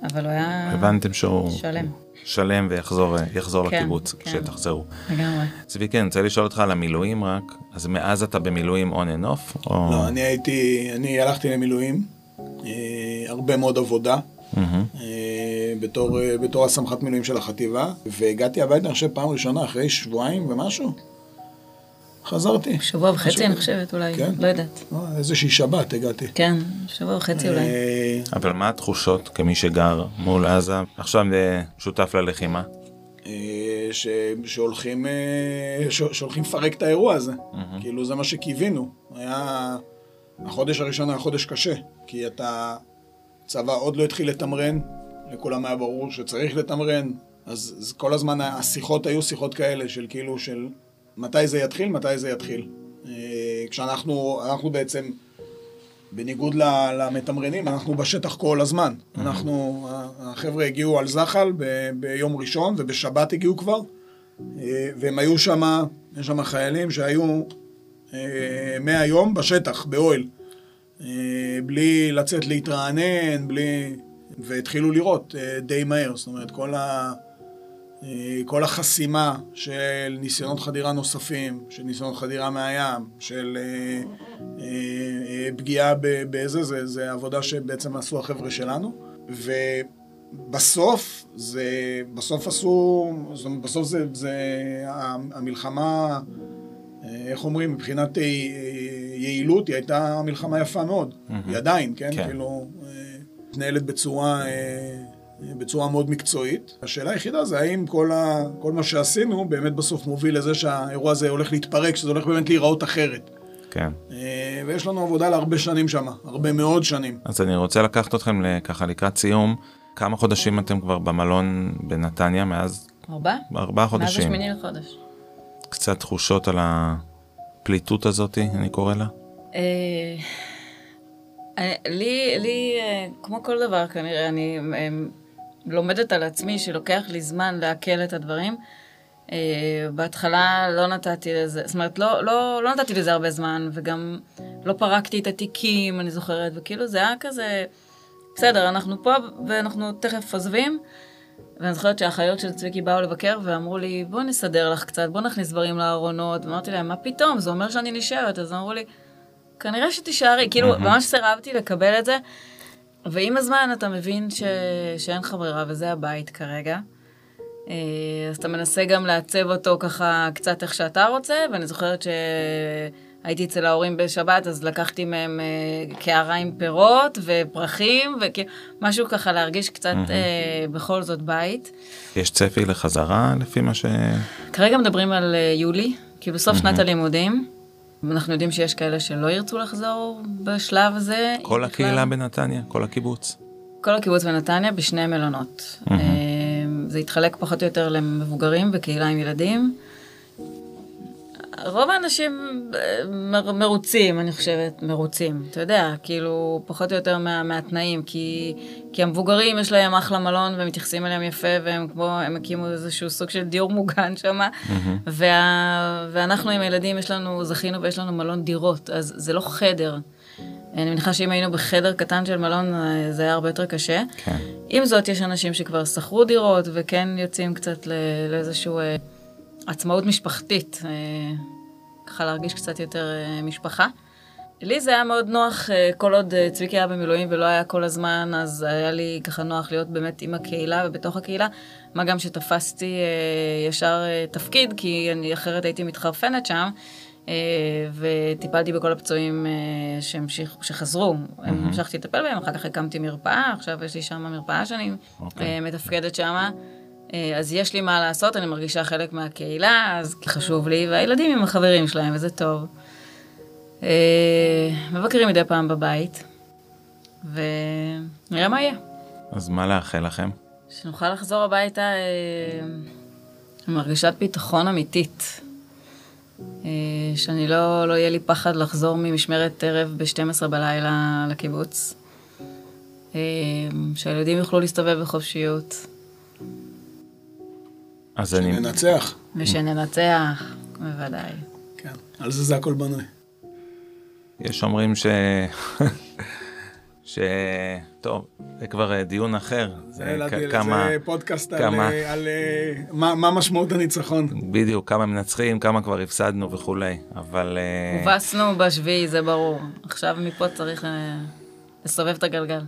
אבל הוא היה הבנתם שהוא שלם, שלם ויחזור יחזור כן, לקיבוץ כן. כשתחזרו. לגמרי. צביקי, אני רוצה לשאול אותך על המילואים רק, אז מאז אתה במילואים on and off? או... לא, אני הייתי, אני הלכתי למילואים, אה, הרבה מאוד עבודה. אה, בתור, אה, בתור הסמח"ט מילואים של החטיבה, והגעתי הביתה, אני חושב, פעם ראשונה אחרי שבועיים ומשהו, חזרתי. שבוע וחצי, משהו אני. חושבת, אולי, כן. לא יודעת. אה, איזושהי שבת הגעתי. כן, שבוע וחצי אולי. אה, אבל מה התחושות כמי שגר מול עזה, עכשיו שותף ללחימה? אה, ש, שהולכים, ש, שהולכים לפרק את האירוע הזה. כאילו זה מה שקיווינו. היה... החודש הראשון היה חודש קשה, כי אתה... צבא עוד לא התחיל לתמרן, לכולם היה ברור שצריך לתמרן, אז, אז כל הזמן השיחות היו שיחות כאלה של כאילו של מתי זה יתחיל, מתי זה יתחיל. אה, כשאנחנו אנחנו בעצם, בניגוד למתמרנים, אנחנו בשטח כל הזמן. אנחנו, החבר'ה הגיעו על זחל ב- ביום ראשון, ובשבת הגיעו כבר, אה, והם היו שם, יש שם חיילים שהיו אה, מהיום בשטח, באוהל. בלי לצאת להתרענן, בלי... והתחילו לראות די מהר, זאת אומרת, כל, ה... אה, כל החסימה של ניסיונות חדירה נוספים, של ניסיונות חדירה מהים, של אה, אה, פגיעה ב- בזה, זה, זה עבודה שבעצם עשו החבר'ה שלנו. ובסוף, זה, בסוף עשו, זאת אומרת, בסוף זה, זה המלחמה, איך אומרים, מבחינת יעילות, היא הייתה מלחמה יפה מאוד. היא עדיין, כן? כן. כאילו, מתנהלת בצורה... אה, בצורה מאוד מקצועית. השאלה היחידה זה האם כל, ה, כל מה שעשינו באמת בסוף מוביל לזה שהאירוע הזה הולך להתפרק, שזה הולך באמת להיראות אחרת. כן. אה, ויש לנו עבודה להרבה שנים שם, הרבה מאוד שנים. אז אני רוצה לקחת אתכם ככה לקראת סיום. כמה חודשים אתם כבר במלון בנתניה מאז ארבע? ארבעה מאז חודשים. השמיני לחודש. קצת תחושות על הפליטות הזאתי, אני קורא לה. אה, אה, לי, לי, כמו כל דבר כנראה, אני לומדת על עצמי שלוקח לי זמן לעכל את הדברים. אה, בהתחלה לא נתתי לזה, זאת אומרת, לא, לא, לא נתתי לזה הרבה זמן, וגם לא פרקתי את התיקים, אני זוכרת, וכאילו זה היה כזה, בסדר, אנחנו פה ואנחנו תכף עוזבים. ואני זוכרת שהאחיות של צביקי באו לבקר ואמרו לי, בוא נסדר לך קצת, בוא נכניס דברים לארונות. ואמרתי להם, מה פתאום? זה אומר שאני נשארת. אז אמרו לי, כנראה שתישארי. כאילו, ממש סירבתי לקבל את זה. ועם הזמן אתה מבין ש... שאין לך ברירה, וזה הבית כרגע. אה, אז אתה מנסה גם לעצב אותו ככה קצת איך שאתה רוצה, ואני זוכרת שהייתי אצל ההורים בשבת, אז לקחתי מהם אה, קערה עם פירות ופרחים, ומשהו ככה להרגיש קצת אה, בכל זאת בית. יש צפי לחזרה לפי מה ש... כרגע מדברים על יולי, כי בסוף שנת הלימודים, אנחנו יודעים שיש כאלה שלא ירצו לחזור בשלב הזה. כל הקהילה בכלל. בנתניה, כל הקיבוץ. כל הקיבוץ בנתניה בשני מלונות. אה, זה התחלק פחות או יותר למבוגרים וקהילה עם ילדים. רוב האנשים אה, מר- מרוצים, אני חושבת, מרוצים. אתה יודע, כאילו, פחות או יותר מה, מהתנאים, כי, כי המבוגרים יש להם אחלה מלון והם מתייחסים אליהם יפה, והם כמו, הם הקימו איזשהו סוג של דיור מוגן שם, וה, ואנחנו עם הילדים, יש לנו, זכינו ויש לנו מלון דירות, אז זה לא חדר. אני מניחה שאם היינו בחדר קטן של מלון, אה, זה היה הרבה יותר קשה. כן. עם זאת, יש אנשים שכבר שכרו דירות וכן יוצאים קצת ל- לאיזושהי אה, עצמאות משפחתית, אה, ככה להרגיש קצת יותר אה, משפחה. לי זה היה מאוד נוח, אה, כל עוד צביקי היה במילואים ולא היה כל הזמן, אז היה לי ככה נוח להיות באמת עם הקהילה ובתוך הקהילה, מה גם שתפסתי ישר תפקיד, כי אני אחרת הייתי מתחרפנת שם. וטיפלתי בכל הפצועים שהמשיך, שחזרו, המשכתי לטפל בהם, אחר כך הקמתי מרפאה, עכשיו יש לי שם מרפאה שאני אוקיי. אה, מתפקדת שם. אז יש לי מה לעשות, אני מרגישה חלק מהקהילה, אז חשוב לי, והילדים עם החברים שלהם, וזה טוב. אה, מבקרים מדי פעם בבית, ונראה מה יהיה. אז מה לאחל לכם? שנוכל לחזור הביתה אה, עם הרגשת ביטחון אמיתית. אה, שאני לא, לא יהיה לי פחד לחזור ממשמרת ערב ב-12 בלילה לקיבוץ. אה, שהילדים יוכלו להסתובב בחופשיות, אז אני... ננצח. ושננצח, בוודאי. כן, על זה זה הכל בנוי. יש אומרים ש... ש... טוב, זה כבר אה, דיון אחר. זה זה, כ- כמה... זה פודקאסט על, כמה- אה, על אה, מה, מה משמעות הניצחון. בדיוק, כמה מנצחים, כמה כבר הפסדנו וכולי, אבל... אה, הובסנו בשביעי, זה ברור. עכשיו מפה צריך אה, לסובב את הגלגל.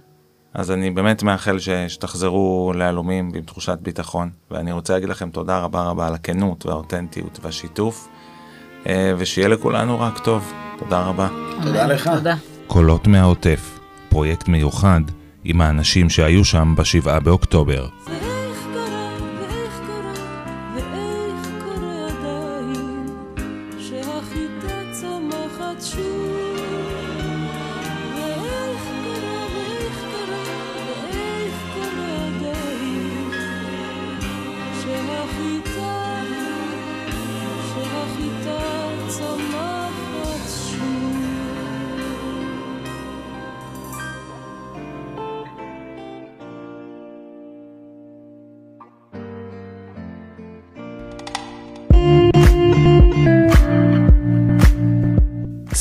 אז אני באמת מאחל ש... שתחזרו להלומים עם תחושת ביטחון, ואני רוצה להגיד לכם תודה רבה רבה על הכנות והאותנטיות והשיתוף, אה, ושיהיה לכולנו רק טוב. תודה רבה. תודה. לך. תודה. קולות מהעוטף, פרויקט מיוחד עם האנשים שהיו שם בשבעה באוקטובר.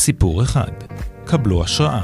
סיפור אחד. קבלו השראה.